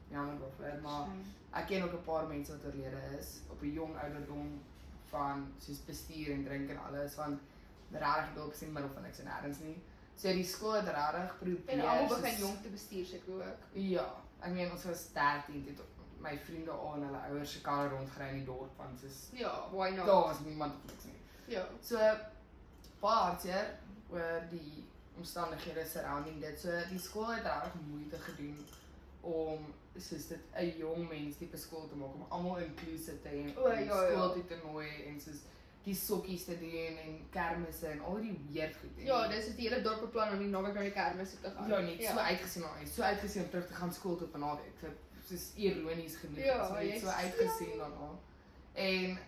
jammer daarvoor, maar ek ken ook 'n paar mense wat oorlede is op 'n jong ouderdom van soos bestuur en drink en alles want regtig dorp in die middel van niks en nêrens nie. So die skool het regtig probeer En almal begin jonk te bestuur seker ook. Ja, ek meen ons was 13 toe het my vriende al en hulle ouers se karre rondgery in die dorp want soos Ja, why not? daar was niemand op niks nie. Ja. So baie hartseer oor die omstandighede surrounding dit. So die skool het regtig moeite gedoen om soos dit 'n jong mens tipe skool te maak om almal inclusive te hê O, en ja, ja. skool toe te nooi en soos die sokkies te doen en kermisse en al die weird goed. en Ja, dis is die hele dorp beplan om die naweek na die kermis te gaan. Ja, net so uitgesien maar so uitgesien om terug te gaan skool toe op 'n naweek. Dit soos ironies genoeg. Ja, so, net so uitgesien daarna. En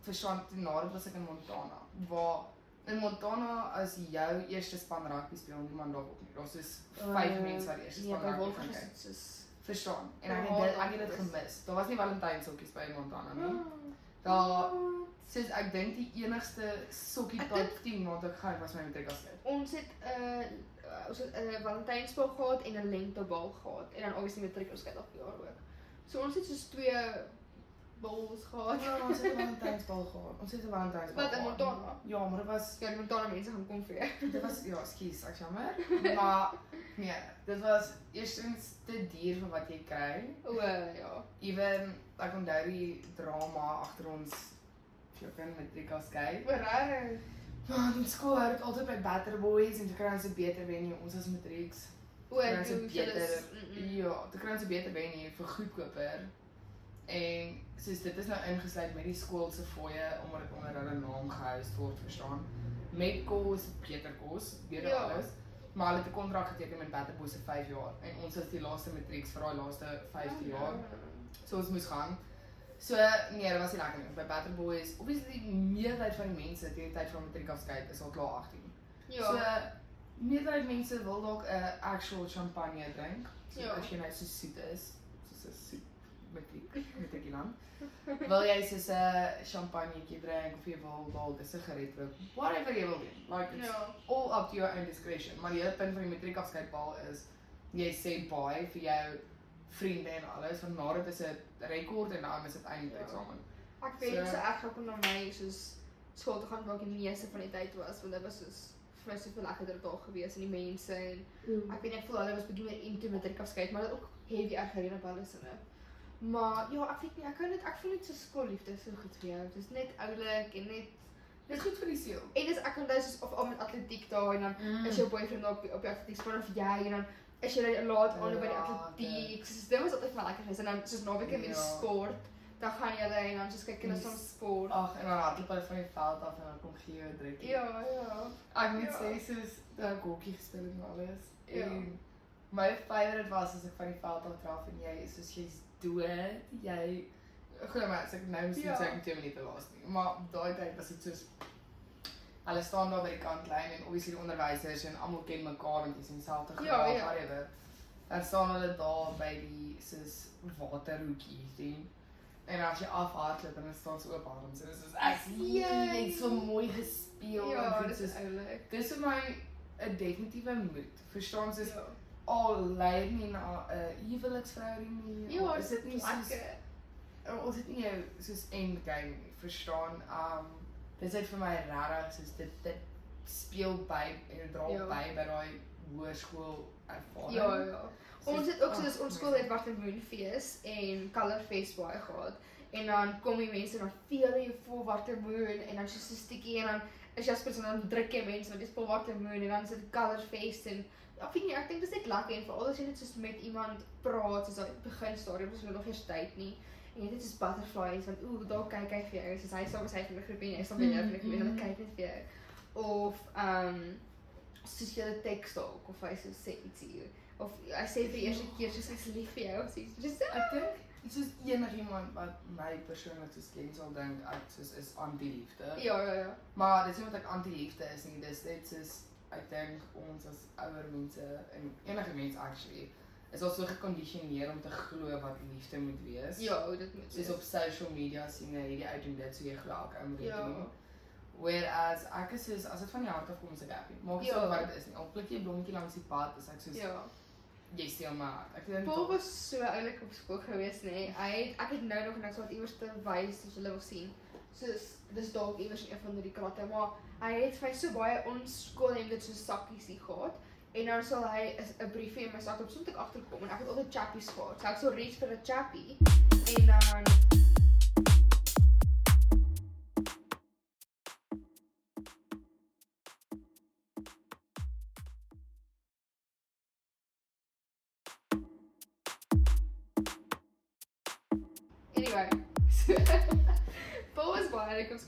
verstaan toe na dit was ek in Montana waar in Montana as jou eerste span rugby speel niemand daar op nie. Daar's soos 5 Uh, mense wat die eerste Nee, span by rugby Wolfers gaan is kyk. dit soos Verstaan. En ek het dit ek het dit is- gemis. Daar was nie Valentynshokkies by Montana nie. Ah. Daar soos ek dink die enigste sokkie type team wat ek gaan was my matriek as kind. Ons het 'n uh, ons het 'n uh, Valentynsbal gehad en 'n lentebal gehad en dan obviously matriek ons kyk elke jaar ook. So ons het soos twee bals gehad. Ja, ons het 'n Valentynsbal gehad. Ons het 'n Valentynsbal. Wat in. Montana? Ja, maar dit was Ja, die Montana mense gaan kom vir. jou. dit was ja, skus, ek jammer. Maar nee, dit was eerstens te duur vir wat jy kry. O uh, ja. Ewen ek onthou die drama agter ons flippin matriek as kyk. Maar reg. Want in skool het altyd by Better Boys en te kry ons 'n beter venue. Ons as matrieks. O, Kry ons 'n toe beter is- mm, mm. ja, te kry ons 'n beter venue vir goedkoper. En soos dit is nou ingesluit met die skool se fooie omdat dit onder hulle naam gehou word, verstaan? Met kos, beter kos, weer Ja. alles. Maar hulle het 'n kontrak geteken met Better Boys vir 5 jaar en ons is die laaste matrieks vir daai laaste 15 jaar. So ons moes gaan. So nee, dit was nie lekker nie. By Better Boys, obviously die meerderheid van die mense teen die tyd van matriek afskeid is al klaar 18. Ja. So meerderheid mense wil dalk 'n actual champagne drink. So Ja. as jy nou so soet is, soos 'n soet matriek, matriekeland. wil jy soos 'n champagnetjie drink of jy wil dalk 'n sigaret rook, whatever jy wil doen. Like it's Ja. all up to your own discretion. Maar die hele punt van die matriek afskeidbal is jy sê baie vir jou vriende en alles want na dit is 'n rekord en dan is dit eintlik Ja. eksamen. Ek weet So- so ek gaan kom na my soos skool toe gaan waar ek die meeste van die tyd was want dit was soos vir my soveel lekkerder daar gewees en die mense en ek weet ek voel hulle was bietjie meer into matriek afskeid maar dit ook heavy erger op alles sinne. Maar ja, ek weet nie, ek hou net ek voel net so skoolliefde is so goed vir jou. Dit is net oulik en net Dit is goed vir die siel. en dis ek onthou soos of al met atletiek daar en dan Mm. is jou boyfriend op op die atletiek span of jy en dan is jy dan laat aan by die atletiek. Soos dit was altyd vir my lekker geweest en dan soos naweke met Ja. sport. Dan gaan julle en dan soos kyk hulle soms sport. Ag, en dan hardloop hulle van die veld af en dan kom gee jou 'n drukkie. Ja, ja. Ek moet Ja. sê soos dat ek hokkie gespeel het en alles. Ja. En my favourite was as ek van die veld af draf en jy is soos jy's dood. Jy Goeie maar, as ek nou miskien Ja. sê ek moet 2 minute laas nie. Maar daai tyd was dit soos hulle staan daar by die kantlyn en obviously die onderwysers en almal ken mekaar want jy's in dieselfde Ja, graad, ja. whatever. Dan staan hulle daar by die soos waterhoekie sien. En as jy afhardloop en dan staan se oop arms en dit is ek jy het so mooi gespeel Ja, en dit dis is is oulik. dis vir my 'n definitiewe moed. Verstaan soos Ja. Al lei nie na 'n huweliksverhouding nie. Ja, al is dit nie soos uh, ons het nie jou soos endgame nie, verstaan? Um dis net vir my regtig soos dit dit speel by en dra Ja. by by daai hoërskool ervaring. Ja, ja. Ons het ook soos ag, ons skool het wat 'n moonfees en color fest baie gehad. En dan kom die mense dan veel jy vol water moon en dan soos 'n stukkie en dan is Jasper se dan druk jy mense want dis vol water moon en dan is dit color fest en ek weet nie, ek dink dis net lekker en veral as jy net soos met iemand praat soos daai begin stadium is nog nie tyd nie. En jy net soos butterflies want ooh, daar kyk hy vir jou. Soos hy saam met sy die groep en jy staan jou die groep en hulle kyk net vir jou. Of ehm um, soos jy 'n teks dalk of hy so sê ietsie of hy sê vir die eerste keer soos hy's lief vir jou of so iets. Just Ek dink soos enigiemand wat my persoonlik soos ken sal dink ek soos is anti-liefde. ja, ja, ja. Maar dis nie wat ek anti-liefde is nie. Dis net soos ek dink ons as ouer mense en enige mens actually is al so gekondisioneer om te glo wat liefde moet wees. Ja, hoe dit moet Soos op social media sien jy hierdie uit en dit so jy glo ek ou moet Ja. doen. Whereas ek is soos as dit van die hart af kom ek happy. Maak Ja. saak wat dit is nie. Al pluk jy 'n blommetjie langs die pad, is ek soos Ja. jy my hart. Ek dink Paul was so oulik op skool gewees, nê. Nee. Hy het ek het nou nog niks wat iewers te wys as hulle wil sien. Soos dis dalk iewers in een van die kratte, maar hy het vir so baie ons skool het dit so sakkies hier gehad. En dan sal hy 'n briefie in my sak op soms ek agterkom en ek het altyd chappies gehad. So ek sal reach vir 'n chappie en dan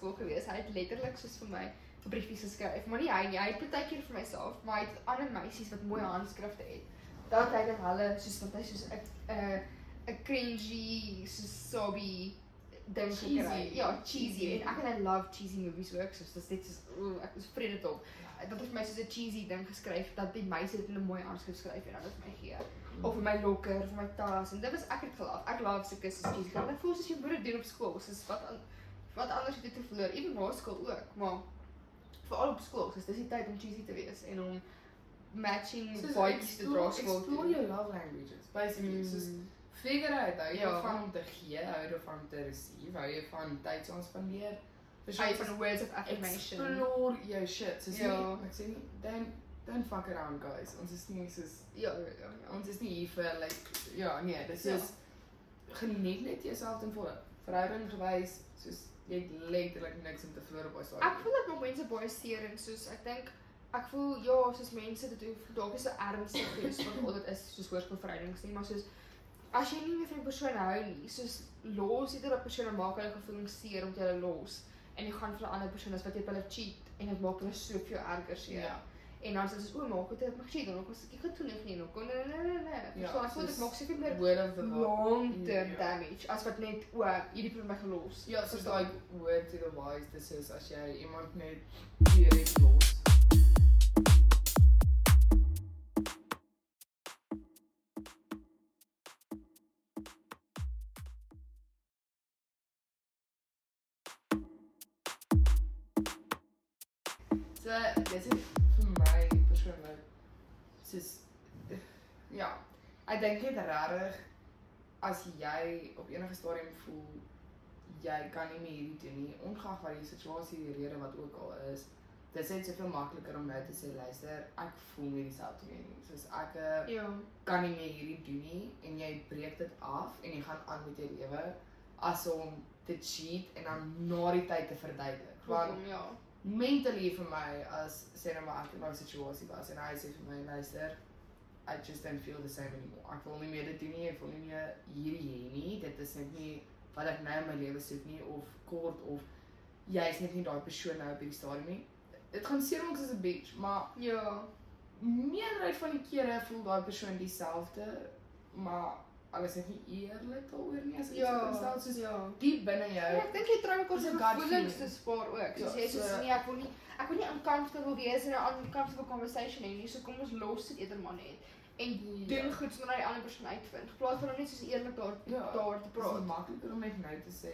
op skool gewees. Hy het letterlik soos vir my briefies geskryf, maar nie hy nie. Hy het baie keer vir myself, maar hy het ander meisies wat mooi handskrifte het. Dat hy dan hulle soos wat hy soos 'n 'n 'n cringy soos sobby ding gekry. Ja, cheesy. En ek en I love cheesy movies ook. So dis net soos ooh, ek is vrede tot. Dat het my soos 'n cheesy ding geskryf dat die meisie dit in 'n mooi handskrif skryf en dan dit vir my gee of vir my lokker, vir my tas en dit was ek het gelaf. Ek love sulke soos cheesy. Want ek voel soos jy moet dit doen op skool, soos wat wat anders het jy te verloor, ewen na skool ook, maar veral op skool, soos dis die tyd om cheesy te wees en om matching baadjies te dra skool Explore your love languages. Basically, mm. soos figure out hou jy Ja. van om te gee, hou jy van te receive, hou jy van tyd saam spandeer. Hy van words of affirmation. Explore jou shit. Soos Ja. nie, ek sê nie, don't don't fuck around guys. Ons is nie soos Ja, ja, ja. ja. ons is nie hier vir like ja, nee, dis Ja. is geniet net jouself ten volle. Verhouding gewys, soos jy het letterlik niks om te verloor op daai stadium. Ek voel dat nog mense baie seer en soos ek dink ek voel ja, soos mense dit hoef dalk is 'n ernstig wees van al dit is soos hoërskoolverhoudings nie, maar soos as jy nie meer van die persoon hou nie, soos los jy dit op persoon en maak hulle gevoelens seer omdat jy hulle los en jy gaan vir 'n ander persoon as wat jy hulle cheat en dit maak hulle soveel erger seer. Ja. En dan sê dit o, maak dit maar cheat dan ook as ek doen nie nog. Nee nee nee Ja, so dit soos maak soveel meer the mouth. long term Ja. damage as wat net o, hierdie persoon my gelos. Ja, soos daai word to the wise, dis is as jy iemand net direk los. Ek dink net regtig as jy op enige stadium voel jy kan nie meer hierdie doen nie, ongeag wat die situasie, die rede wat ook al is, dit is net soveel makliker om nou te sê luister, ek voel nie dieselfde meer nie. Soos ek eh, Ja. kan nie meer hierdie doen nie en jy breek dit af en jy gaan aan met jou lewe as om te cheat en dan na die tyd te verduidelik. Want ja. mentally vir my as sê nou maar ek in daai situasie was en hy sê vir my luister I just don't feel the same anymore. Ek wil nie meer dit doen nie, ek wil nie meer hierdie hê nie. Dit is net nie wat ek nou in my lewe soek nie of kort of jy is net nie daai persoon nou op hierdie stadium nie. Dit gaan seker maak as 'n bitch, maar Ja. meerderheid van die kere voel daai persoon dieselfde, maar hulle is net nie eerlik daaroor nie as ek Ja. so kan stel soos ja. diep binne jou. Ja, ek dink jy trou mekaar se 'n gut gevoelens feeling. te spaar ook. Soos Ja, jy sê so- nee, ek wil nie ek wil nie uncomfortable wees in 'n uncomfortable conversation hê nie. So kom ons los dit eerder maar net. En Ja. doen goed sodat die ander persoon uitvind. In plaas van om net soos eerlik daar Ja, daar te Dit is praat. makliker om net nou te sê.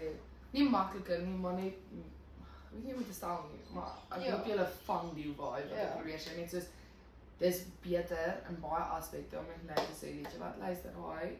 Nie makliker nie, maar net weet jy te stel nie, maar ek Ja. hoop julle vang die vibe wat Ja. ek probeer sê net soos dis beter in baie aspekte om net nou te sê, weet jy wat, luister, hi.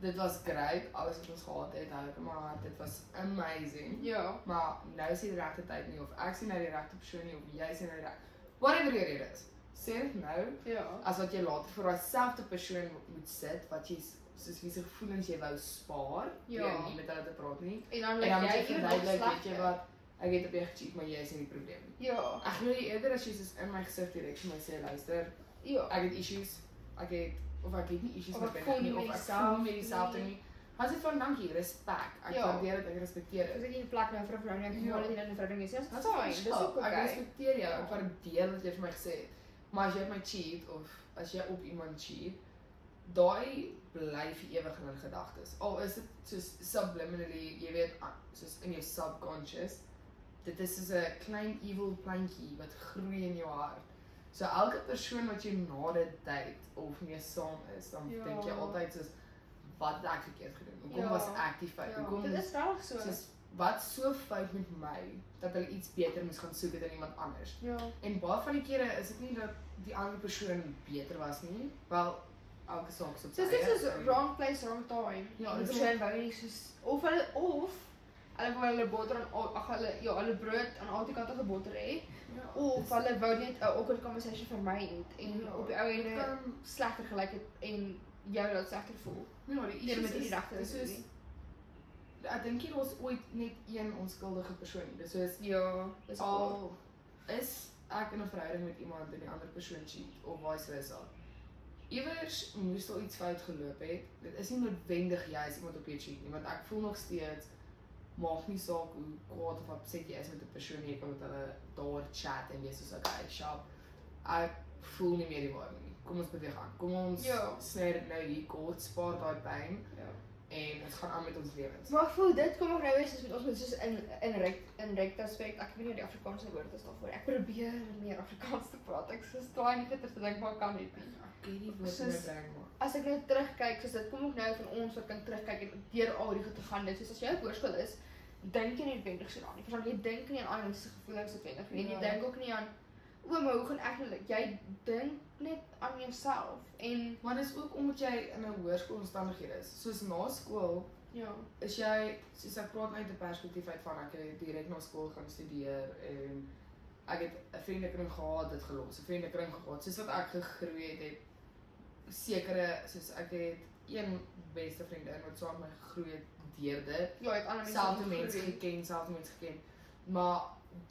Dit was great, alles wat ons gehad het, hou ek maar dit was amazing. Ja. Maar nou is die regte tyd nie of ek sien nou die regte persoon nie of jy sien nou regte. Whatever die rede is. Sê dit nou Ja. as wat jy later vir daai selfde persoon mo- moet sit wat jy soos wie se gevoelens jy wou spaar Ja. deur nie met hulle te praat nie. En dan En lyk dan jy jy verduidelik, weet jy wat, ek het op jou gecheat, maar jy is nie die probleem nie. Ja. Ek glo jy eerder as jy soos in my gesig direk vir my sê, luister, Ja. ek het issues, ek het of ek het nie issues met ek binne nie of ek voel met dieselfde nie. As dit van dankie, respek. Ek Ja. waardeer dit, ek respekteer As dit. ek nie 'n plek nou vir 'n verhouding het, Ja. maar dit in 'n verhouding is, ja, dis is fyn. Dis ook Ek okay. respekteer jou, Ja. ek waardeer wat jy vir my gesê het. Maar as jy my cheat of as jy op iemand cheat, daai bly vir ewig in hulle gedagtes. Al is dit soos subliminally, jy weet, soos in jou subconscious. Dit is soos 'n klein evil plantjie wat groei in jou hart. So elke persoon wat jy na dit date of mee saam is, dan Ja. dink jy altyd soos wat het ek verkeerd gedoen? Hoekom Ja. was ek die fout? Ja, Hoekom dit is regtig so. soos wat so fout met my dat hulle iets beter moes gaan soek het in iemand anders. Ja. En baie van die kere is dit nie dat die ander persoon beter was nie, wel elke saak So eie, is en- wrong place, wrong time. Ja, die dit is- wou nie soos of hulle of hulle wou hulle botter aan al- ag hulle ja, hulle brood aan albei kante gebotter hê Ja, of dis- hulle wou net 'n awkward conversation vermy het en Ja, op die ou ende kan- slegter gelyk het en jou laat slegter voel. Ja, die issue met die is, regte dis soos ek dink hier was ooit net een onskuldige persoon. Dis soos Ja, dis al al is ek in 'n verhouding met iemand en die ander persoon cheat of vice versa. Iewers moes daar iets fout geloop het. Dit is nie noodwendig jy is iemand op jou cheat nie, want ek voel nog steeds maak nie saak hoe kwaad of upset jy is met 'n persoon nie, jy kan met hulle daar chat en wees soos okay, sharp. Ek voel nie meer die waarde nie. Kom ons beweeg aan. Kom ons Ja. sny dit nou hier kort, spaar daai pyn ja. en ons gaan aan met ons lewens. Maar voel dit kom ook nou weer soos met ons moet soos in in reg in retrospect. Ek weet nie die Afrikaanse woord is daarvoor. Ek probeer meer Afrikaans te praat. Ek is klaar nie gister te dink maar ek kan net nie. Ek weet nie wat Soos- my brein maak. As ek nou terugkyk, soos dit kom ook nou van ons wat kan terugkyk en deur al die goed te gaan. Dit soos as jy op hoërskool is, dink nie noodwendig so daaraan nie. Verstaan jy dink nie aan mense se gevoelens noodwendig nie. En jy Ja. dink ook nie aan o, maar hoe gaan ek nou lyk? Jy dink net aan jouself en Maar dis ook omdat jy in 'n hoërskoolomstandighede is. Soos na skool ja. is jy soos ek praat uit 'n perspektief uit van ek het direk na skool gaan studeer en ek het 'n vriendekring gehad, dit gelos. 'n Vriendekring gehad. Soos wat ek gegroei het, het sekere soos ek het een beste vriendin wat saam met my gegroei het deur dit. Ja, ek ander mense Selfde mense geken, selfde mense geken. Maar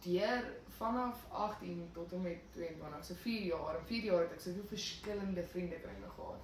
deur vanaf 18 tot en met 22, so 4 jaar, en 4 jaar het ek soveel verskillende vriendekringe gehad.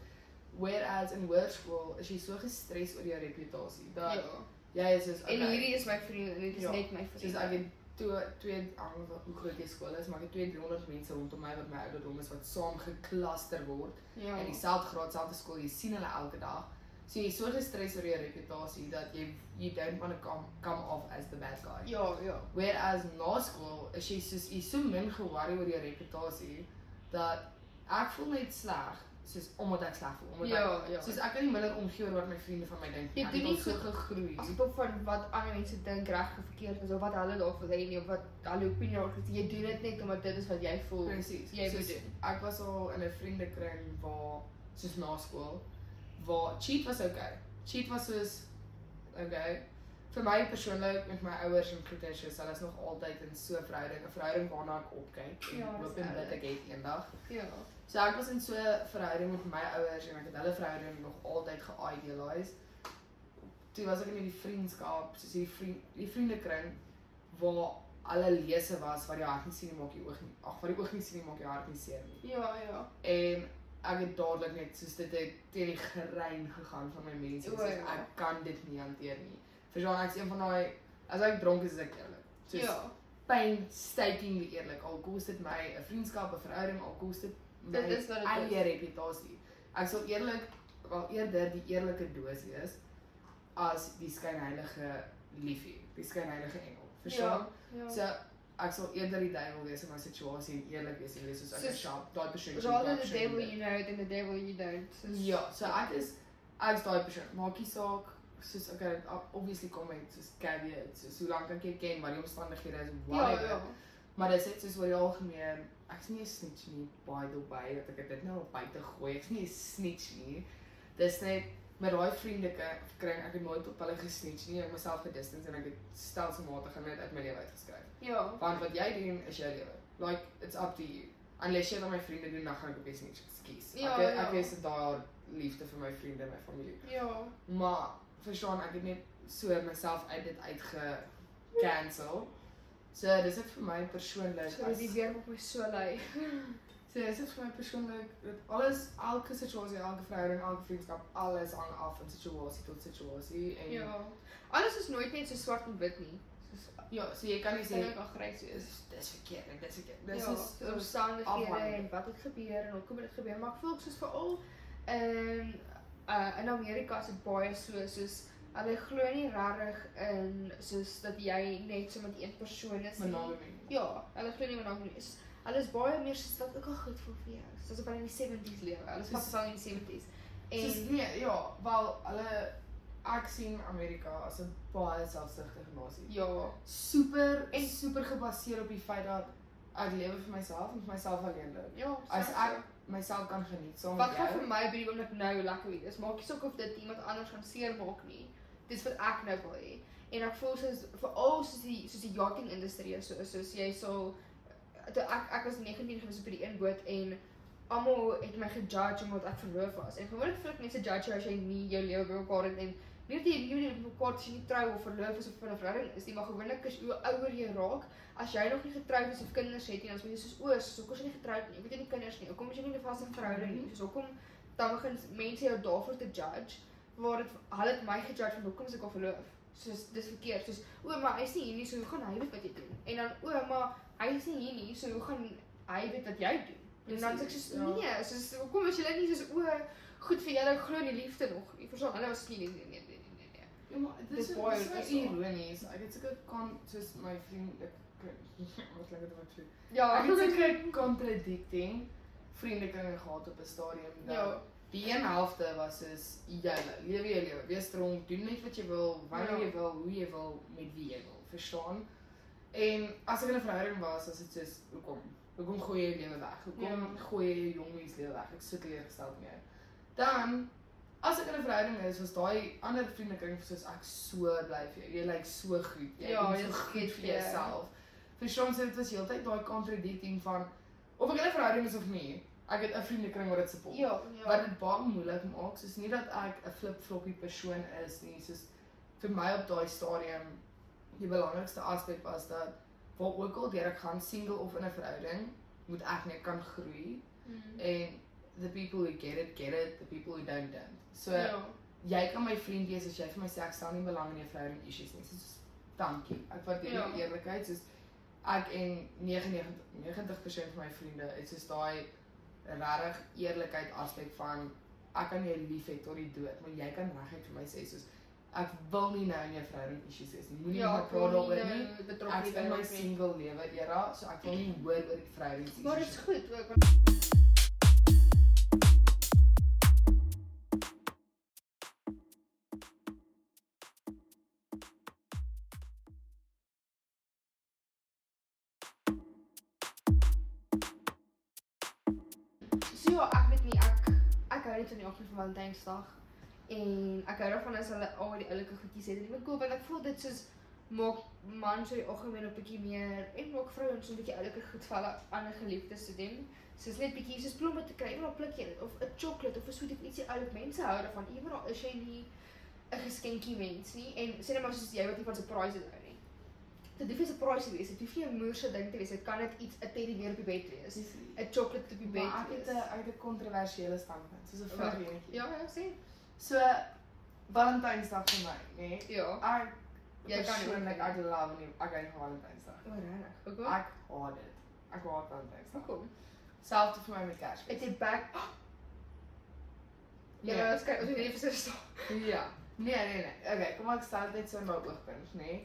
Whereas in hoërskool is jy so gestres oor jou reputasie dat Ja. jy is soos En hierdie is my vriend en dit is Ja. net my soos vriend. ek het twee twee van hoe groot die skool is, maar ek het 200 mense rondom my wat my ouderdom is wat saam geklaster word ja. in dieselfde graad, selfde skool, jy sien hulle elke dag. So jy is so gestres oor jou reputasie dat jy you don't want to come come off as the bad guy. Ja, ja. Whereas na skool is jy soos jy so min ge-worry oor jou reputasie dat ek voel net sleg soos omdat ek sleg voel omdat Ja, ek ja. soos ek kan nie minder omgee oor wat my vriende van my dink Jy Ek doen het nie so gegroei. Gevolg van wat ander mense dink reg of verkeerd is of wat hulle daarvoor sê nie of wat hulle opinie daaroor is. Jy doen dit net omdat dit is wat jy voel. Presies. Jy moet Soos, doen. Ek was al in 'n vriendekring waar soos na skool waar cheat was okay. Cheat was soos okay. Vir my persoonlik met my ouers en goeie soos hulle is nog altyd in so 'n verhouding, 'n verhouding waarna ek opkyk en Ja, hoop en bid ek het eendag. Ja. So ek was in so 'n verhouding met my ouers en ek het hulle verhouding nog altyd ge-idealize. Toe was ek in die vriendskap, soos die vriend die vriendekring waar alle lese was wat die hart nie sien nie maak die oog nie. Ag, wat die oog nie sien nie maak die hart nie seer nie. Ja, ja. En ek het dadelik net soos dit het teen die grein gegaan van my mense. Soos, ja. ek kan dit nie hanteer nie. Verstaan ek is een van daai as ek dronk is, is ek eerlik. Soos Ja. painstakingly eerlik. Al kos dit my 'n vriendskap, 'n verhouding, al kos dit my Dit is wat dit eie is. reputasie. Ek sal eerlik wel eerder die eerlike dosis wees as die skynheilige liefie, die skynheilige engel. Verstaan? Ja. So ek sal eerder die duiwel wees in my situasie en eerlik wees en wees soos ek is sharp, daai persoon. is Rather the devil you know than the devil you don't. Ja, so ek is ek is daai persoon. Maak nie saak soos okay, obviously kom met soos caveat, soos hoe lank ek jou ken, wat die omstandighede is, Ja, whatever. ja. Maar dit is net soos oor die algemeen, ek's nie 'n snitch nie, by the way, dat ek dit nou op buite gooi. Ek's nie 'n snitch nie. Dis net met daai vriende kring, ek het nooit op hulle gesnitch nie. Ek myself gedistance en ek het stelselmatig net uit my lewe uitgeskryf. Ja. Want wat jy doen is jou lewe. Like it's up to you. Unless jy dit aan my vriende doen, dan gaan ek op die snitch skies. Ja, ek ja. ek is daar liefde vir my vriende en my familie. Ja. Maar verstaan, ek het net so myself uit dit uitge cancel. So dis dit vir my persoonlik So die weer op my so lui. So dis dit vir my persoonlik dat alles elke situasie, elke verhouding, elke vriendskap, alles hang af van situasie tot situasie en Ja. Alles is nooit net so swart en wit nie. Soos ja, so jy kan nie sê Dit kan ook grys dis wees. dis verkeerd en dis verkeerd. Dis ja, is omstandighede en wat het gebeur en hoekom het dit gebeur, maar ek voel soos veral in uh in Amerika is dit baie so soos hulle glo nie regtig in soos dat jy net so met een persoon is nie. monogamy. Ja, hulle glo nie monogamy is. Hulle is baie meer soos dat ook al goed voel vir jou. Soos op hulle in die 70s lewe. Hulle Soos- pas wel in die 70s. Soos En nee, ja, wel hulle ek sien Amerika as 'n baie selfsugtige nasie. ja, Super en super gebaseer op die feit dat ek lewe vir myself en vir myself alleen lewe. ja, As so- ek myself kan geniet saam Wat met gaan jou. vir my by die oomblik nou lekker wees? Maak nie saak of dit iemand anders gaan seermaak nie. Dis wat ek nou wil hê. En ek voel soos veral soos die soos die yachting industrie so soos jy sal toe ek ek was 19 gewees op die een boot en almal het my gejudge omdat ek verloof was. En gewoonlik ek mense judge jou as jy nie jou lewe by mekaar het en nie dat jy nie by mekaar as jy nie trou of verloof is of in 'n verhouding is nie, maar gewoonlik is hoe ouer jy raak, as jy nog nie getroud is of kinders het nie, dan is mense soos o, soos hoekom is jy nie getroud nie? Hoekom het jy nie kinders nie? Hoekom is jy nie 'n vaste verhouding nie? Soos hoekom dan begin mense jou daarvoor te judge waar dit hulle het my gejudge van hoekom is ek al verloof? Soos dis verkeerd. Soos o, maar hy's nie hier nie, so hoe gaan hy weet wat jy doen? En dan o, maar hy's nie hier nie, so hoe gaan hy weet wat jy doen? En dan sê ek soos ja. nee, soos hoekom is julle nie soos o, goed vir julle glo in die liefde nog nie. Verstaan? Hulle was nie nee nee nee nee nee. Ja, maar dit is baie ironies. Ek het sulke kon soos my vriend ek wat klink dit wat sê. Ja, Ek het sulke contradicting vriendekringe gehad op 'n stadium dat Ja. die een helfte was soos jy lewe jou lewe, wees strong, doen net wat jy wil, wanneer Ja. jy wil, hoe jy wil, met wie jy wil, verstaan? En as ek in 'n verhouding was, was dit soos hoekom? Hoekom gooi jy jou lewe weg? Hoekom Ja. gooi jy jou jong mens lewe weg? Ek sit teleurgesteld mee. Dan as ek in 'n verhouding is, was daai ander vriendekring soos ek so bly vir jou. Jy lyk so goed. Jy Ja, jy so is goed goed vir vir jou. jouself. Verstaan jy dit was heeltyd daai contradicting van of ek in 'n verhouding is of nie. Ek het 'n vriendekring wat dit support. Ja, ja. Wat dit baie moeilik maak, soos nie dat ek 'n flip-floppy persoon is nie, soos vir my op daai stadium die belangrikste aspek was dat waar ook al deur ek gaan single of in 'n verhouding, moet ek net kan groei Mm. en the people who get it get it, the people who don't don't. So Ja. jy kan my vriend wees as jy vir my sê ek stel nie belang in jou verhouding issues nie. Soos dankie. Ek waardeer jou Ja. eerlikheid soos ek en 99 90% van my vriende, dit is daai regtig eerlikheid aspek van ek kan jou lief hê tot die dood, maar jy kan reguit vir my sê soos ek wil nie nou in jou verhouding issues hê nie. Moenie Ja, praat daaroor nie nie. nou betrokke Ek is in my single lewe era, so ek wil nie hoor oor die verhoudings Maar dit issues is nie. goed ook. So ja, ek weet nie ek ek hou net van die oggend van Valentynsdag en ek hou daarvan as hulle al die oulike goedjies het. Dit is cool want ek voel dit soos maak mans so die algemeen 'n bietjie meer en ook vrouens so 'n bietjie oulike goed vir hulle ander geliefdes te doen. Soos net bietjie soos blomme te kry, eendag pluk jy dit of 'n chocolate of 'n sweetie of ietsie oulik mense hou daarvan. Eendag is jy nie 'n geskenkie mens nie en sê net maar soos jy wat nie van surprises hou nie. Dit hoef nie 'n surprise te wees, dit hoef nie 'n moerse ding te wees. Dit kan net iets 'n teddybeer op die bed wees. 'n chocolate op die bed. Maar ek het 'n het 'n kontroversiële standpunt, soos 'n Wat? vriendjie. Ja, ja, sê. So Valentynsdag vir my, nê? Nee, Ja. ek persoonlik ek love nie ek hou van Valentynsdag. O, regtig. Hoekom? Ek haat dit. Ek haat Valentynsdag. Hoekom? Selfs vir my met Kersfees. Het jy back Ja, maar ons kyk ons vir staan. Ja. Nee, nee, nee. Okay, kom ek stel net so my oogpunt? Nee.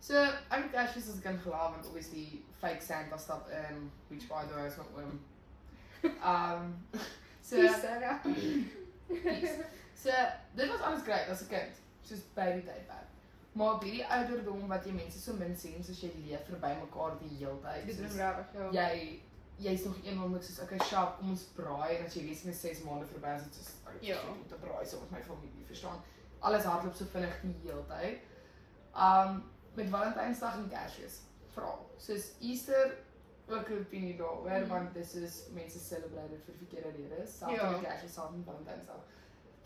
So, ek het Kersfees as kind gelaat want obviously fake Santa stap in, which by the way is my oom. Um so Sarah. So, dit was alles great as 'n kind, soos baby tydperk. Maar op hierdie ouderdom wat jy mense so min sien, soos jy leef verby mekaar die hele tyd. Dit is regtig. Ja. Jy jy's nog een oomblik soos okay, sharp, kom ons braai en as jy weet net 6 maande verby is, dit soos ek Ja. om te braai saam met my familie, verstaan? Alles hardloop so vinnig die hele tyd. Um met Valentynsdag en Kersfees veral. Soos Easter ook 'n opinie daaroor Mm. want dis is mense celebrate vir verkeerde redes. Selfs Ja. met Kersfees saam met Valentynsdag.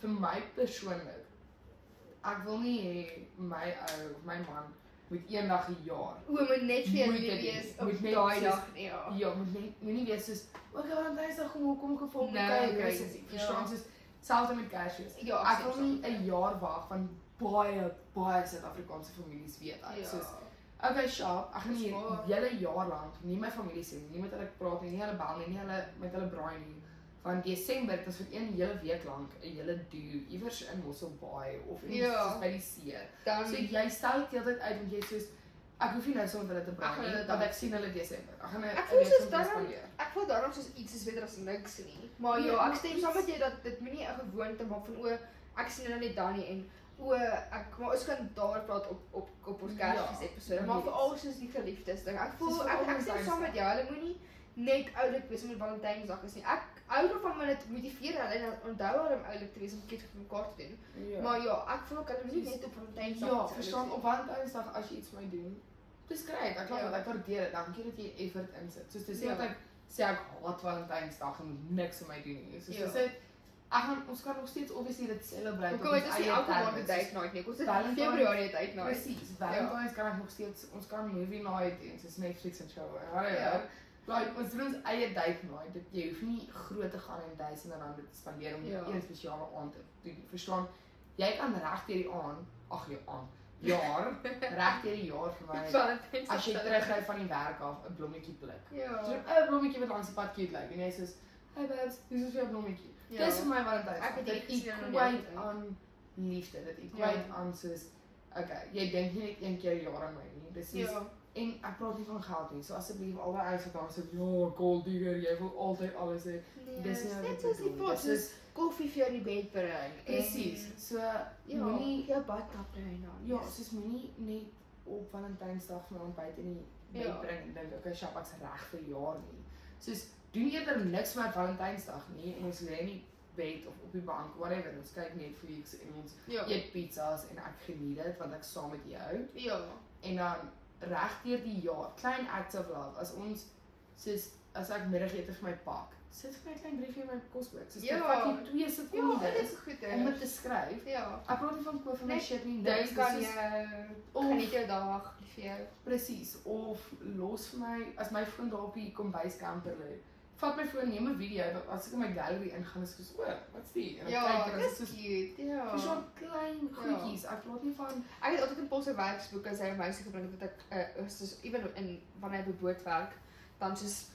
Vir my persoonlik ek wil nie hê my ou my man moet eendag 'n jaar. O, moet net vir jou Moet lief dit wees op Moet net daai dag. Ja. Ja, moet nie moenie wees soos ook Valentynsdag kom kom gevolg Nee, kyk, okay, dis ja. verstaan soos selfs met Kersfees. Ja, Ek wil nie 'n jaar wag van baie baie Suid-Afrikaanse families weet uit. Ja. Soos okay, sharp, ek gaan nie hele jaar lank nie my familie sien nie, nie met hulle praat nie, nie hulle bel nie, nie hulle met hulle braai nie. Van Desember dit is vir een hele week lank 'n hele do iewers in Mossel Bay of in Ja. soos by die see. Dan So jy stel dit heeltyd uit en jy soos ek hoef nie nou saam met hulle te praat nie, hulle want ek sien hulle Desember. Ek gaan 'n Ek voel soos hulle daarom-. Ek voel daarom soos iets is beter as niks nie. Maar ja, maar ek stem saam met jou dat dit moenie 'n gewoonte maak van o, ek sien nou net dan nie en o, ek maar ons kan daar praat op op op ons Ja, Kersfees episode, maar yes. vir al soos die geliefdes ding. Ek voel ek ek stem saam met jou. Hulle moenie net oulik wees met Valentynsdag is nie. Ek hou daarvan om dit motiveer hulle en onthou hulle om oulik te wees om iets vir mekaar te doen. Ja. Maar ja, ek voel ook hulle Soos- net op Valentynsdag Ja, verstaan op Valentynsdag as jy iets vir my doen. Dis grait. Ek Ja. laat ek waardeer dit. Dankie dat jy effort insit. Soos dis Ja. nie dat ek sê ek haat Valentynsdag en moet niks vir my doen nie. Soos Ja. dis dit ek gaan ons kan nog steeds obviously dit celebrate. Hoekom het ons nie elke maand 'n date night nie? Ons het Valentine's- Februarie 'n date night. Presies. Valentine's kan ek nog steeds ons kan movie night en soos Netflix en show. Whatever. Ja. Like ons doen ons eie date night. Dit jy hoef nie groot te gaan en duisende rande te spandeer om Ja. een spesiale aand te doen. Verstaan? Jy kan reg deur die aand, ag jy aand, jaar, reg deur die jaar vir my as jy terugry van die werk af 'n blommetjie pluk. Ja. So 'n blommetjie wat langs die pad cute lyk en jy sê, "Hey babes, dis is 'n blommetjie." Ja. Dis vir my Valentine's. Ek het dit ding. aan liefde. Dit Ja. equate aan soos okay, jy dink nie net een keer 'n jaar aan my nie. Dis Ja. En ek praat nie van geld nie. So asseblief al daai ouens wat daar sê, "Ja, gold digger, jy wil altyd alles hê." Nee, Dis nie net soos die pot, soos koffie vir jou in die bed bring. Presies. So Ja, moenie jou badkap bring dan. ja, soos moenie net op Valentynsdag vir my ontbyt in die bed Ja. bring en dink, "Okay, sjap, ek's reg vir jaar nie." Soos doen eerder niks vir Valentynsdag nie en ons lê in die bed of op die bank, whatever, ons kyk Netflix en ons Ja. eet pizzas en ek geniet dit want ek saam met jou Ja. en dan reg deur die jaar klein acts of love as ons soos as ek middagete vir my pak sit vir my klein briefie in my kosboek soos Ja. vat jy 2 Ja, sekondes is goed. om dit te skryf Ja. ek praat nie van koop van my Net shit nie dis jou. Of- Geniet jou dag, lief vir jou. presies of los vir my as my foon daar op die kombuiskamper lê vat my foon neem 'n video want as ek in my gallery ingaan is soos o wat's die en Ja, kyk en dis is soos cute. Ja. vir so klein goedjies ek praat nie van Ek het altyd in Paul se werksboek as hy 'n meisie gebring het dat ek uh, soos ewen in wanneer hy boot werk, dan soos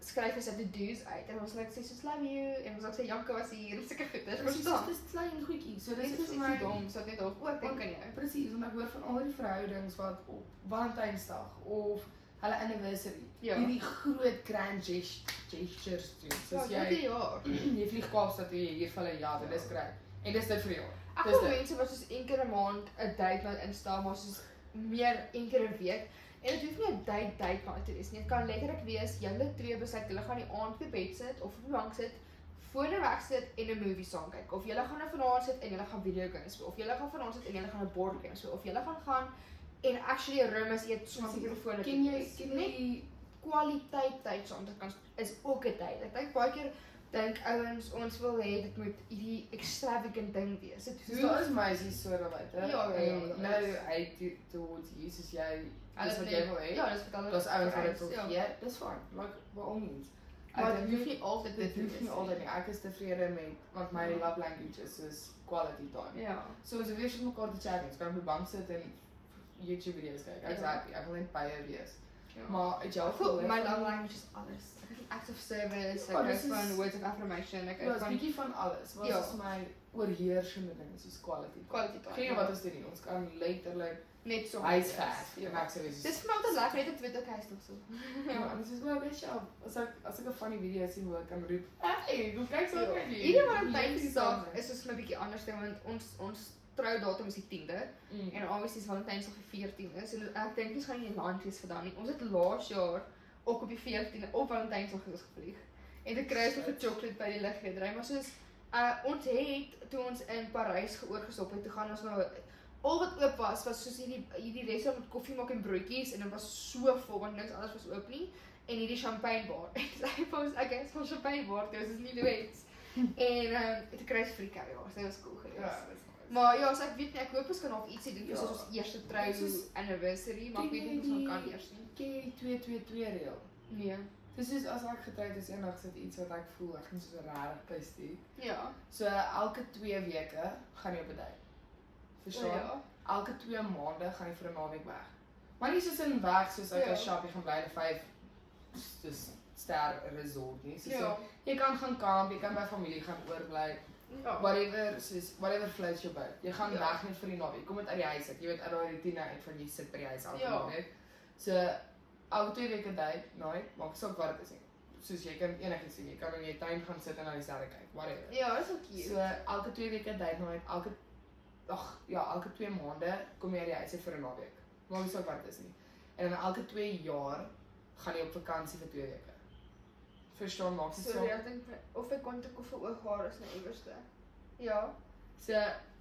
skryf hy sy to-dos uit en ons like sê soos love you en ons ook sê Janke was hier en sulke goeders. Presies, Verstaan? dis klein goedjies. So Dit dis is my dom, so net op. O, ek dink aan jou. Presies, want ek hoor van al die verhoudings wat op Valentynsdag of hulle anniversary Ja. hierdie groot grand gest- gestures doen. Ja, Soos dit jy ja. jy vlieg Kaapstad toe jy hier vir hulle ja, dit is reg. En dis dit vir jou. Ek Dis dit. mense wat soos een keer 'n maand 'n date night instaan, maar soos meer een keer 'n week. En dit hoef nie 'n date date night te wees nie. Dit kan letterlik wees julle twee besluit julle gaan die aand op die bed sit of op die bank sit, fone wegsit en 'n movie saam kyk. Of julle gaan nou vanaand sit en julle gaan video games speel. Of julle gaan vanaand sit en julle gaan 'n board game speel. Of julle gaan gaan en actually rum is eet Presies. mikrofone. Ken jy ken jy net die- kwaliteit tyd saam te kan is ook 'n date. Ek dink baie keer dink ouens ons wil hê dit moet hierdie extravagant ding wees. Dit Soos daar is meisies so daar buite. Ja, ja, ja, En daar Nou is. hy to- towards you soos jy Hulle dis wat jy wil hê. Ja, dis hulle Daar's ouens wat dit wil ja. gee. Dis fine. Like by all means. Maar dit hoef nie altyd dit hoef nie altyd nie. Ek is tevrede met want my Ja. love language is soos quality time. Ja. So as weer met mekaar te chat, kan op die bank sit en YouTube video's kyk. Ek's Ja. happy. Ek wil net jou wees. ja. Maar uit jou Ek voel my van- love language is alles. Ek het acts of service, Ja, ek hou van is- words of affirmation, ek Ja, hou dis 'n van bietjie van alles. Wat Ja. is my oorheersende ding soos quality quality time. Geen ja. wat ons doen nie. Ons kan letterlik net so. huisverf. Ja. En ek sê dis Dis vir my altyd lekker net om te weet ook hy's nog so. Ja, dis is wel baie sharp. As ek as ek 'n funny video sien hoe ek kan roep, "Hey, hoe kyk so met jy?" Hierdie Valentynsdag is soos 'n bietjie anders want ons ons troudatum is die 10de Mm. en obviously is Valentynsdag die 14de. So ek dink dis gaan nie 'n land wees vir dan nie. Ons het laas jaar ook op die 14de op Valentynsdag het ons gevlieg. En ek kry so 'n chocolate by die lugredery, maar soos uh ons het toe ons in Parys geoorgestop het, toe gaan ons nou al wat oop was was soos hierdie hierdie restaurant met koffie maak en broodjies en dit was so vol want niks anders was oop nie en hierdie champagne bar. Dis ek was ek is van champagne bar, dis is nie Louis. en ehm um, ek kry friek ja, dit was cool geweest. Ja, dis nice. Maar ja, so ek weet nie, ek hoop ons kan nog ietsie doen vir Ja. soos ons eerste trou anniversary, maar ek weet nie of ons kan eers nie. Ken jy die 222 reël? Nee. Dis is as ek getroud is eendag sit iets wat ek voel ek gaan so regtig pystie. Ja. So elke 2 weke gaan jy op 'n date. Verstaan? Ja. Elke 2 maande gaan jy vir 'n naweek weg. Maar nie soos in weg soos ek Ja. shop jy gaan bly 'n 5 dis ster resort nie. Soos Ja. jy kan gaan kamp, jy kan by familie gaan oorbly. Ja. Whatever soos whatever floats your boat. Jy gaan Ja. weg net vir die naweek. Kom met uit die huis uit. Jy weet uit daai rutine uit van jy sit by die huis elke Ja. naweek. So elke twee weke date, nooit, maak saak wat dit is nie. Soos jy kan enigiets doen. Jy kan in jou tuin gaan sit en na die sterre kyk, whatever. Ja, dis ook cute. So elke twee weke date nooit, elke ag ja, elke twee maande kom jy uit die huis uit vir 'n naweek. Maak nie saak wat dit is nie. En dan elke 2 jaar gaan jy op vakansie vir 2 weke. Verstaan maak dit Sorry, saak. ek dink of ek kon te koffie ooghaar is nou iewerste. Ja. So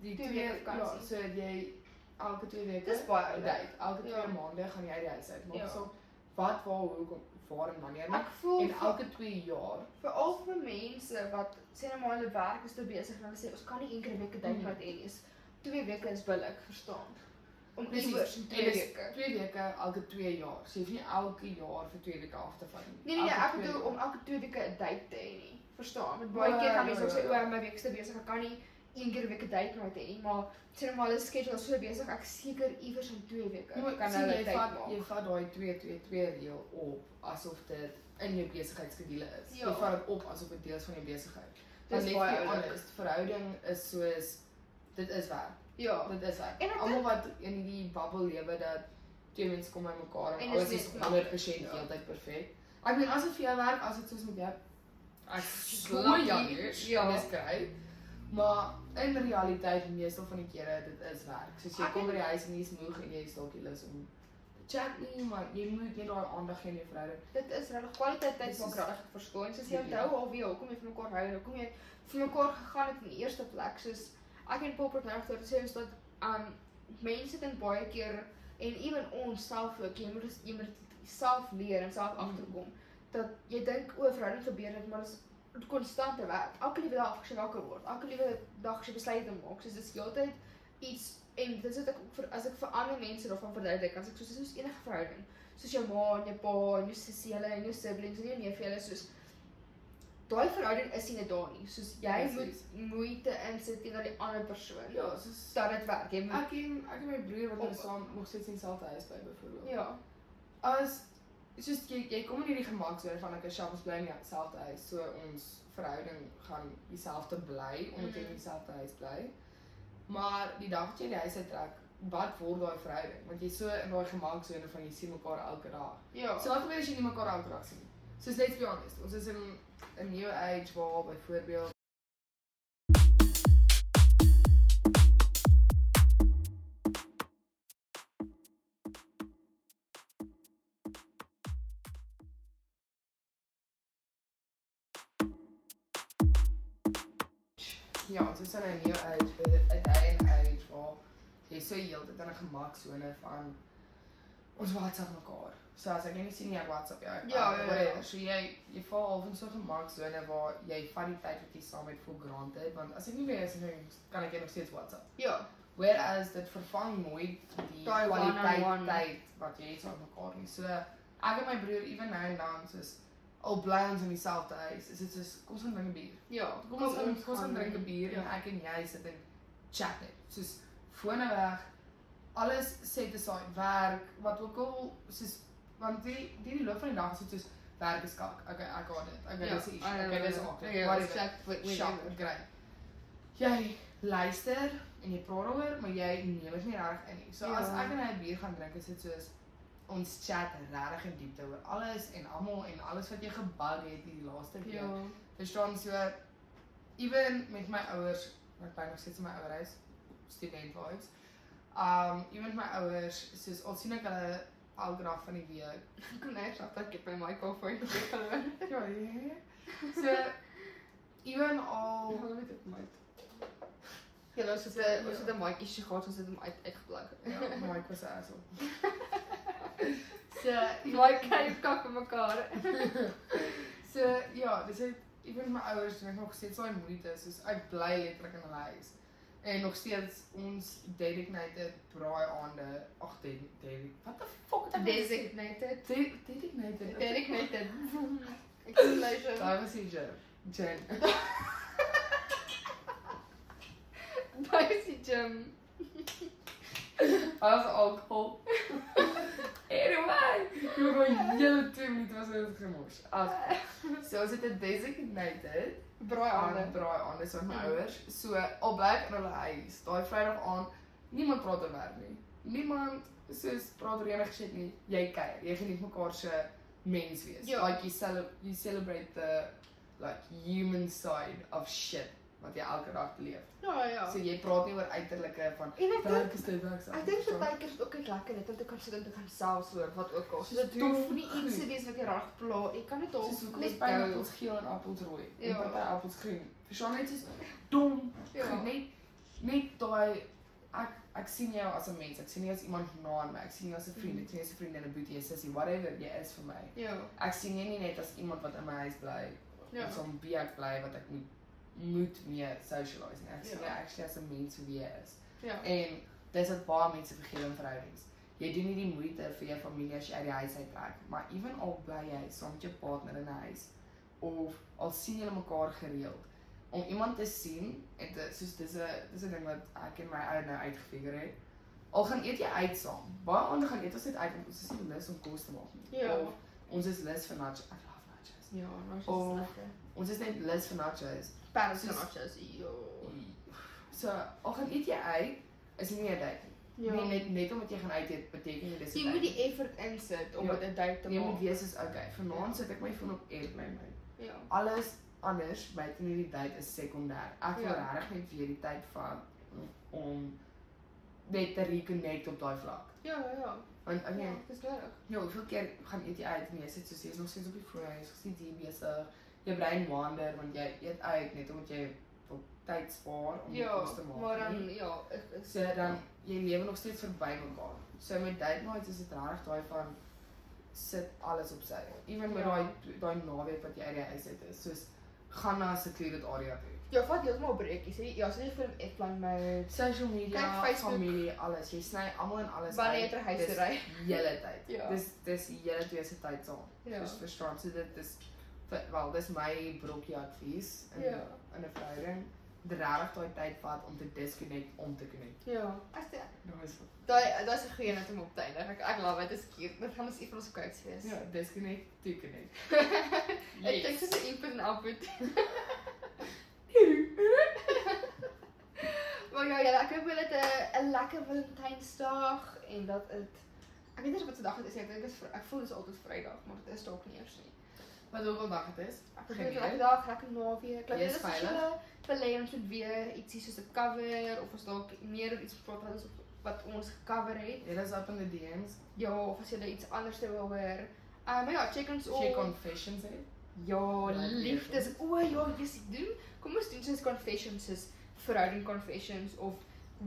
die Twee twee, ja, so jy elke twee weke Dis baie 'n date. Elke twee Ja. maande gaan jy uit die huis uit. Maak Ja. saak wat waar hoekom waar en wanneer nie. Ek voel En elke 2 jaar. Veral vir mense wat sê nou maar hulle werk is te besig en hulle sê ons kan nie enkele weke tyd Mhm. vat hê nie. is Twee weke is billik, verstaan. Om iewers in En twee dis weke. Twee weke elke 2 jaar. So jy hoef nie elke jaar vir 2 weke af te vat nie. Nee nee, nee ek bedoel om elke twee weke 'n date te hê nie. Verstaan? Met baie Ja, keer gaan ja, mense ook ja, sê ja. o, my week is te besig, ek kan nie een keer 'n week 'n date nooit hê nie, maar nou maar hulle schedule is so besig, ek seker iewers in twee weke Ja, maar kan sien, hulle tyd maak. jy vat daai 2 2 2 reël op asof dit in jou besigheidskedule is. Ja. Jy vat dit op asof dit deel is van jou besigheid. Dis baie honest, verhouding is soos dit is werk. Ja. Dit is werk. En Almal wat in hierdie bubble lewe dat twee mense kom by mekaar en, En alles is net 100% maklik, ja. heeltyd perfek. Ek meen as dit vir jou werk, as dit soos met jou ek Lucky, jaloers. ja. Ja, dis great. Maar in realiteit meestal van die kere dit is werk. Soos jy Ek kom by en- die huis en jy is moeg en jy is dalk nie lus om chat nie, maar jy moet net daai aandag gee aan jou verhouding. Dit is regtig kwaliteit tyd Dis maak is- regtig 'n verskil. En soos jy Ja. onthou al wie hoekom jy van mekaar hou, hoekom jy vir mekaar gegaan het in die eerste plek. Soos ek en Paul nou gesê sê is dat um mense dink baie keer en ewen ons self ook, jy moet dus- jy moet self leer en self Mm. agterkom dat jy dink o, verhouding gebeur dit, maar is konstante werk. Elke liewe dag as jy wakker word, elke liewe dag as jy besluite maak, soos dis heeltyd iets en dis wat ek ook vir as ek vir ander mense daarvan verduidelik, as ek soos soos enige verhouding soos jou ma en jou pa en jou sussie hulle en jou siblings en jou neef hulle soos daai verhouding is nie net daar nie. Soos jy Presies. moet moeite insit teenoor die ander persoon. Ja, soos dat dit werk. Jy moet ek en ek en my broer wat ons saam nog steeds in dieselfde huis bly byvoorbeeld. ja. As soos jy jy kom in hierdie gemaksone van ek is selfs bly in dieselfde huis, so ons verhouding gaan dieselfde bly omdat jy in dieselfde huis bly. Maar die dag wat jy die huis uittrek, wat word daai verhouding? Want jy's so in daai gemaksone van jy sien mekaar elke dag. Ja. So wat gebeur as jy nie mekaar elke dag sien? Soos let's be honest, ons is in 'n new age waar byvoorbeeld Ja, ons is in 'n new age, 'n day and age waar jy so heeltyd in 'n gemaksone van ons WhatsApp mekaar. So as ek jou nie sien nie, ek WhatsApp jou. Ja, ja, ja. whatever. So jy jy val half in so 'n gemaksone waar jy van die tyd wat jy saam het voor granted, want as ek nie weer is nie, kan ek jou nog steeds WhatsApp. Ja. Whereas dit vervang nooit die Daai kwaliteit one-on-one. tyd wat jy het saam met mekaar nie. So ek en my broer even nou en dan soos al bly ons in dieselfde huis, is dit soos kom ons gaan drink 'n bier. Ja. Kom ons kom ons gaan drink 'n bier Ja. en ek en jy sit en chat net. Soos fone weg. Alles set aside werk, wat ook al soos want die die die loop van die dag is dit soos werk is kak. Okay, ek got dit. Okay, dis Okay, dis I know. awkward. Ja, Whatever. check with with Shop, great. Jy luister en jy praat daaroor, maar jy neem dit nie reg in nie. So Ja. as ek en hy 'n bier gaan drink, is dit soos ons chat regtig in diepte oor alles en almal en alles wat jy gebug het hierdie laaste week. Ja. Verstaan so even met my ouers, ek bly nog steeds in my ouerhuis, student vibes. Um met my ouers, soos al sien ek hulle elke dag van die week. Ek kon net dat ek by my koffie geloor. Ja, ja. So even al Hallo met dit my. Ja, ons het 'n ons het 'n mic issue gehad, ons het hom uit uitgeplug. ja, Mike was 'n asshole. So My kyk kak vir mekaar. so ja, dis het met my ouers doen ek nog steeds daai moeite soos ek bly letterlik in hulle huis. En nog steeds ons dedicated braai aande. Ag, dedicated. Wat the fuck het ek nou gesê? Designated. De- Dedicated. Dedicated. Explanation. Daar was die Jen. Jen. Daai is die gym. As alcohol. anyway, jy hele 2 minute was dit gemors. As so as dit 'n designated Braai aan aande. braai aan is met my ouers. So al bly ek in hulle huis, daai Vrydag aand, niemand praat oor werk nie. Niemand soos praat oor enige shit nie. Jy kuier, jy geniet mekaar se mens wees. Like you cele you celebrate the like human side of shit wat jy elke dag leef. Ja, ja. So jy praat nie oor uiterlike van En werk is dit werk. Ek dink partykeer is dit ook net lekker net om te kan sit en te kan selfs hoor wat ook al. So dit hoef nie iets te wees wat jy reg pla. Jy kan dit al hoekom is net gou. pineappels geel en appels rooi en Ja. party appels groen. Verstaan net soos dom. Ja. Goed, net net daai ek ek sien jou as 'n mens. Ek sien nie as iemand na aan my. Ek sien jou as 'n vriend, Mhm. ek sien jou as 'n vriendin, 'n boetie, 'n sussie, whatever jy is vir my. Ja. Ek sien jou nie net as iemand wat in my huis bly Ja. of som wie ek bly wat ek moet moet mee socialise nie. Ek sien Ja. actually as 'n mens wie jy is. Ja. En dis wat baie mense vergeet in verhoudings. Jy doen nie die moeite vir jou familie as jy uit die huis uittrek, maar ewen al bly jy saam met jou partner in 'n huis of al sien julle mekaar gereeld om iemand te sien en te soos dis 'n dis 'n ding wat ek en my ou nou uitgefigure het. Al gaan eet jy uit saam. Baie ander gaan eet ons net uit want ons is nie lus om kos te maak nie. Ja. Of ons is lus vir nachos. I love nachos. Ja, nou is lekker. Ons is net lus vir nachos. Paris soos-. Ja. So, al gaan eet jy uit, is nie 'n date nie. Ja. Nee, net net omdat jy gaan uit eet beteken nie dis 'n Jy date moet nie. die effort insit om Ja. dit 'n date te Jy moet maak. weet is okay. Vanaand Ja. sit ek my foon op airplane mode. Ja. Alles anders buite hierdie date is sekondêr. Ek wil Ja. regtig net weer die tyd vat om- net te reconnect op daai vlak. Ja, ja, ja. Want ek Ja, meen, dis nodig. ja, hoeveel keer gaan eet jy uit en jy sit soos jy is nog steeds op die foon, jy's gesien hier besig. Jou brein wander want jy eet uit net omdat jy wil tyd spaar om Ja, kos te maak. maar nie? dan ja, ek ek So dan jy lewe nog steeds verby mekaar. So met date nights is dit regtig daai van sit alles op sy. Ewen met Ja. daai daai naweek wat jy uit die huis uit is, soos gaan na 'n secluded area toe. Ja, vat heeltemal breekies. hè. Ja, jy vir 'n airplane mode. Social media, Kyk Facebook. familie, alles. Jy sny almal en alles Wanneer jy ter huis Dis ry. Hele tyd. Ja. Dis dis hele twee se tyd saam. Ja. Dis verstaan. So dit is wel, dis my brokkie advies in Ja. in 'n verhouding. Dit regtig daai tyd vat om te disconnect om te connect. Ja. As dit Nou is daai daai's 'n goeie net om op te eindig. Ek ek love it. Dit is cute. Dit gaan ons een van ons quotes wees. ja, disconnect to connect. Ek dink dit is 'n input en output. Maar ja, ja, ek hoop julle het 'n 'n lekker Valentynsdag en dat dit ek weet nie wat se dag dit is nie. Ek dink dit is vry- ek voel dit is altyd Vrydag, maar dit is dalk nie eers nie. Wat ook al dag dit is. Ek dink lekker dag, lekker naweek. Dink dit is julle belê ons moet weer ietsie soos 'n cover of ons dalk meer oor iets praat wat ons wat ons gecover het. Dit is up in the DMs. Ja, of as jy iets anders wil hoor. Uh, maar ja, check ons op. Check confessions hè. Ja, Like liefdes. O ja, jy's doen. Kom ons doen soos confessions soos verhouding confessions of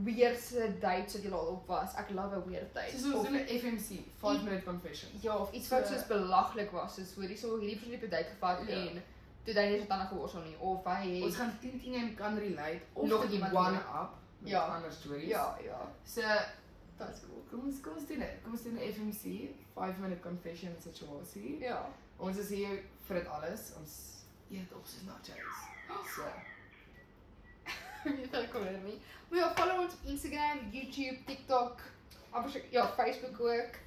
weird se dates wat jy al op was. Ek love 'n weird date. Soos ons Of- doen 'n FMC, 5 minute confession. Ja, of iets wat So- soos belaglik was, soos hoorie so hierdie persoon het 'n date gevat Ja. en toe hy nie sy tande geworsel nie of hy Ons gaan 10 10 en kan relate of Nog nog iemand one up met Ja. ander stories. Ja, ja. So Dit is cool. kom ons kom ons doen dit. Kom ons doen 'n FMC, 5 minute confession situasie. Ja. Ons is hier vir dit alles. Ons eet op soos nachos. So, Jy het kom nie. Maar ja, follow ons op Instagram, YouTube, TikTok, amper ja, Facebook ook.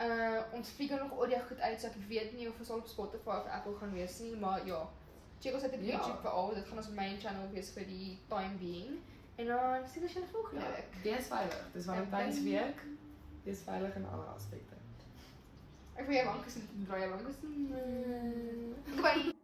Uh ons figure nog audio goed uit, so ek weet nie of ons al op Spotify of Apple gaan wees nie, maar ja. Check ons uit op Ja. YouTube veral. Dit gaan ons main channel wees vir die time being. En dan sien ons julle volgende ja, week. wees veilig. Dis Valentynsweek. Wees veilig in alle aspekte. Ek wil jou wank gesien, draai jou wank gesien. Bye.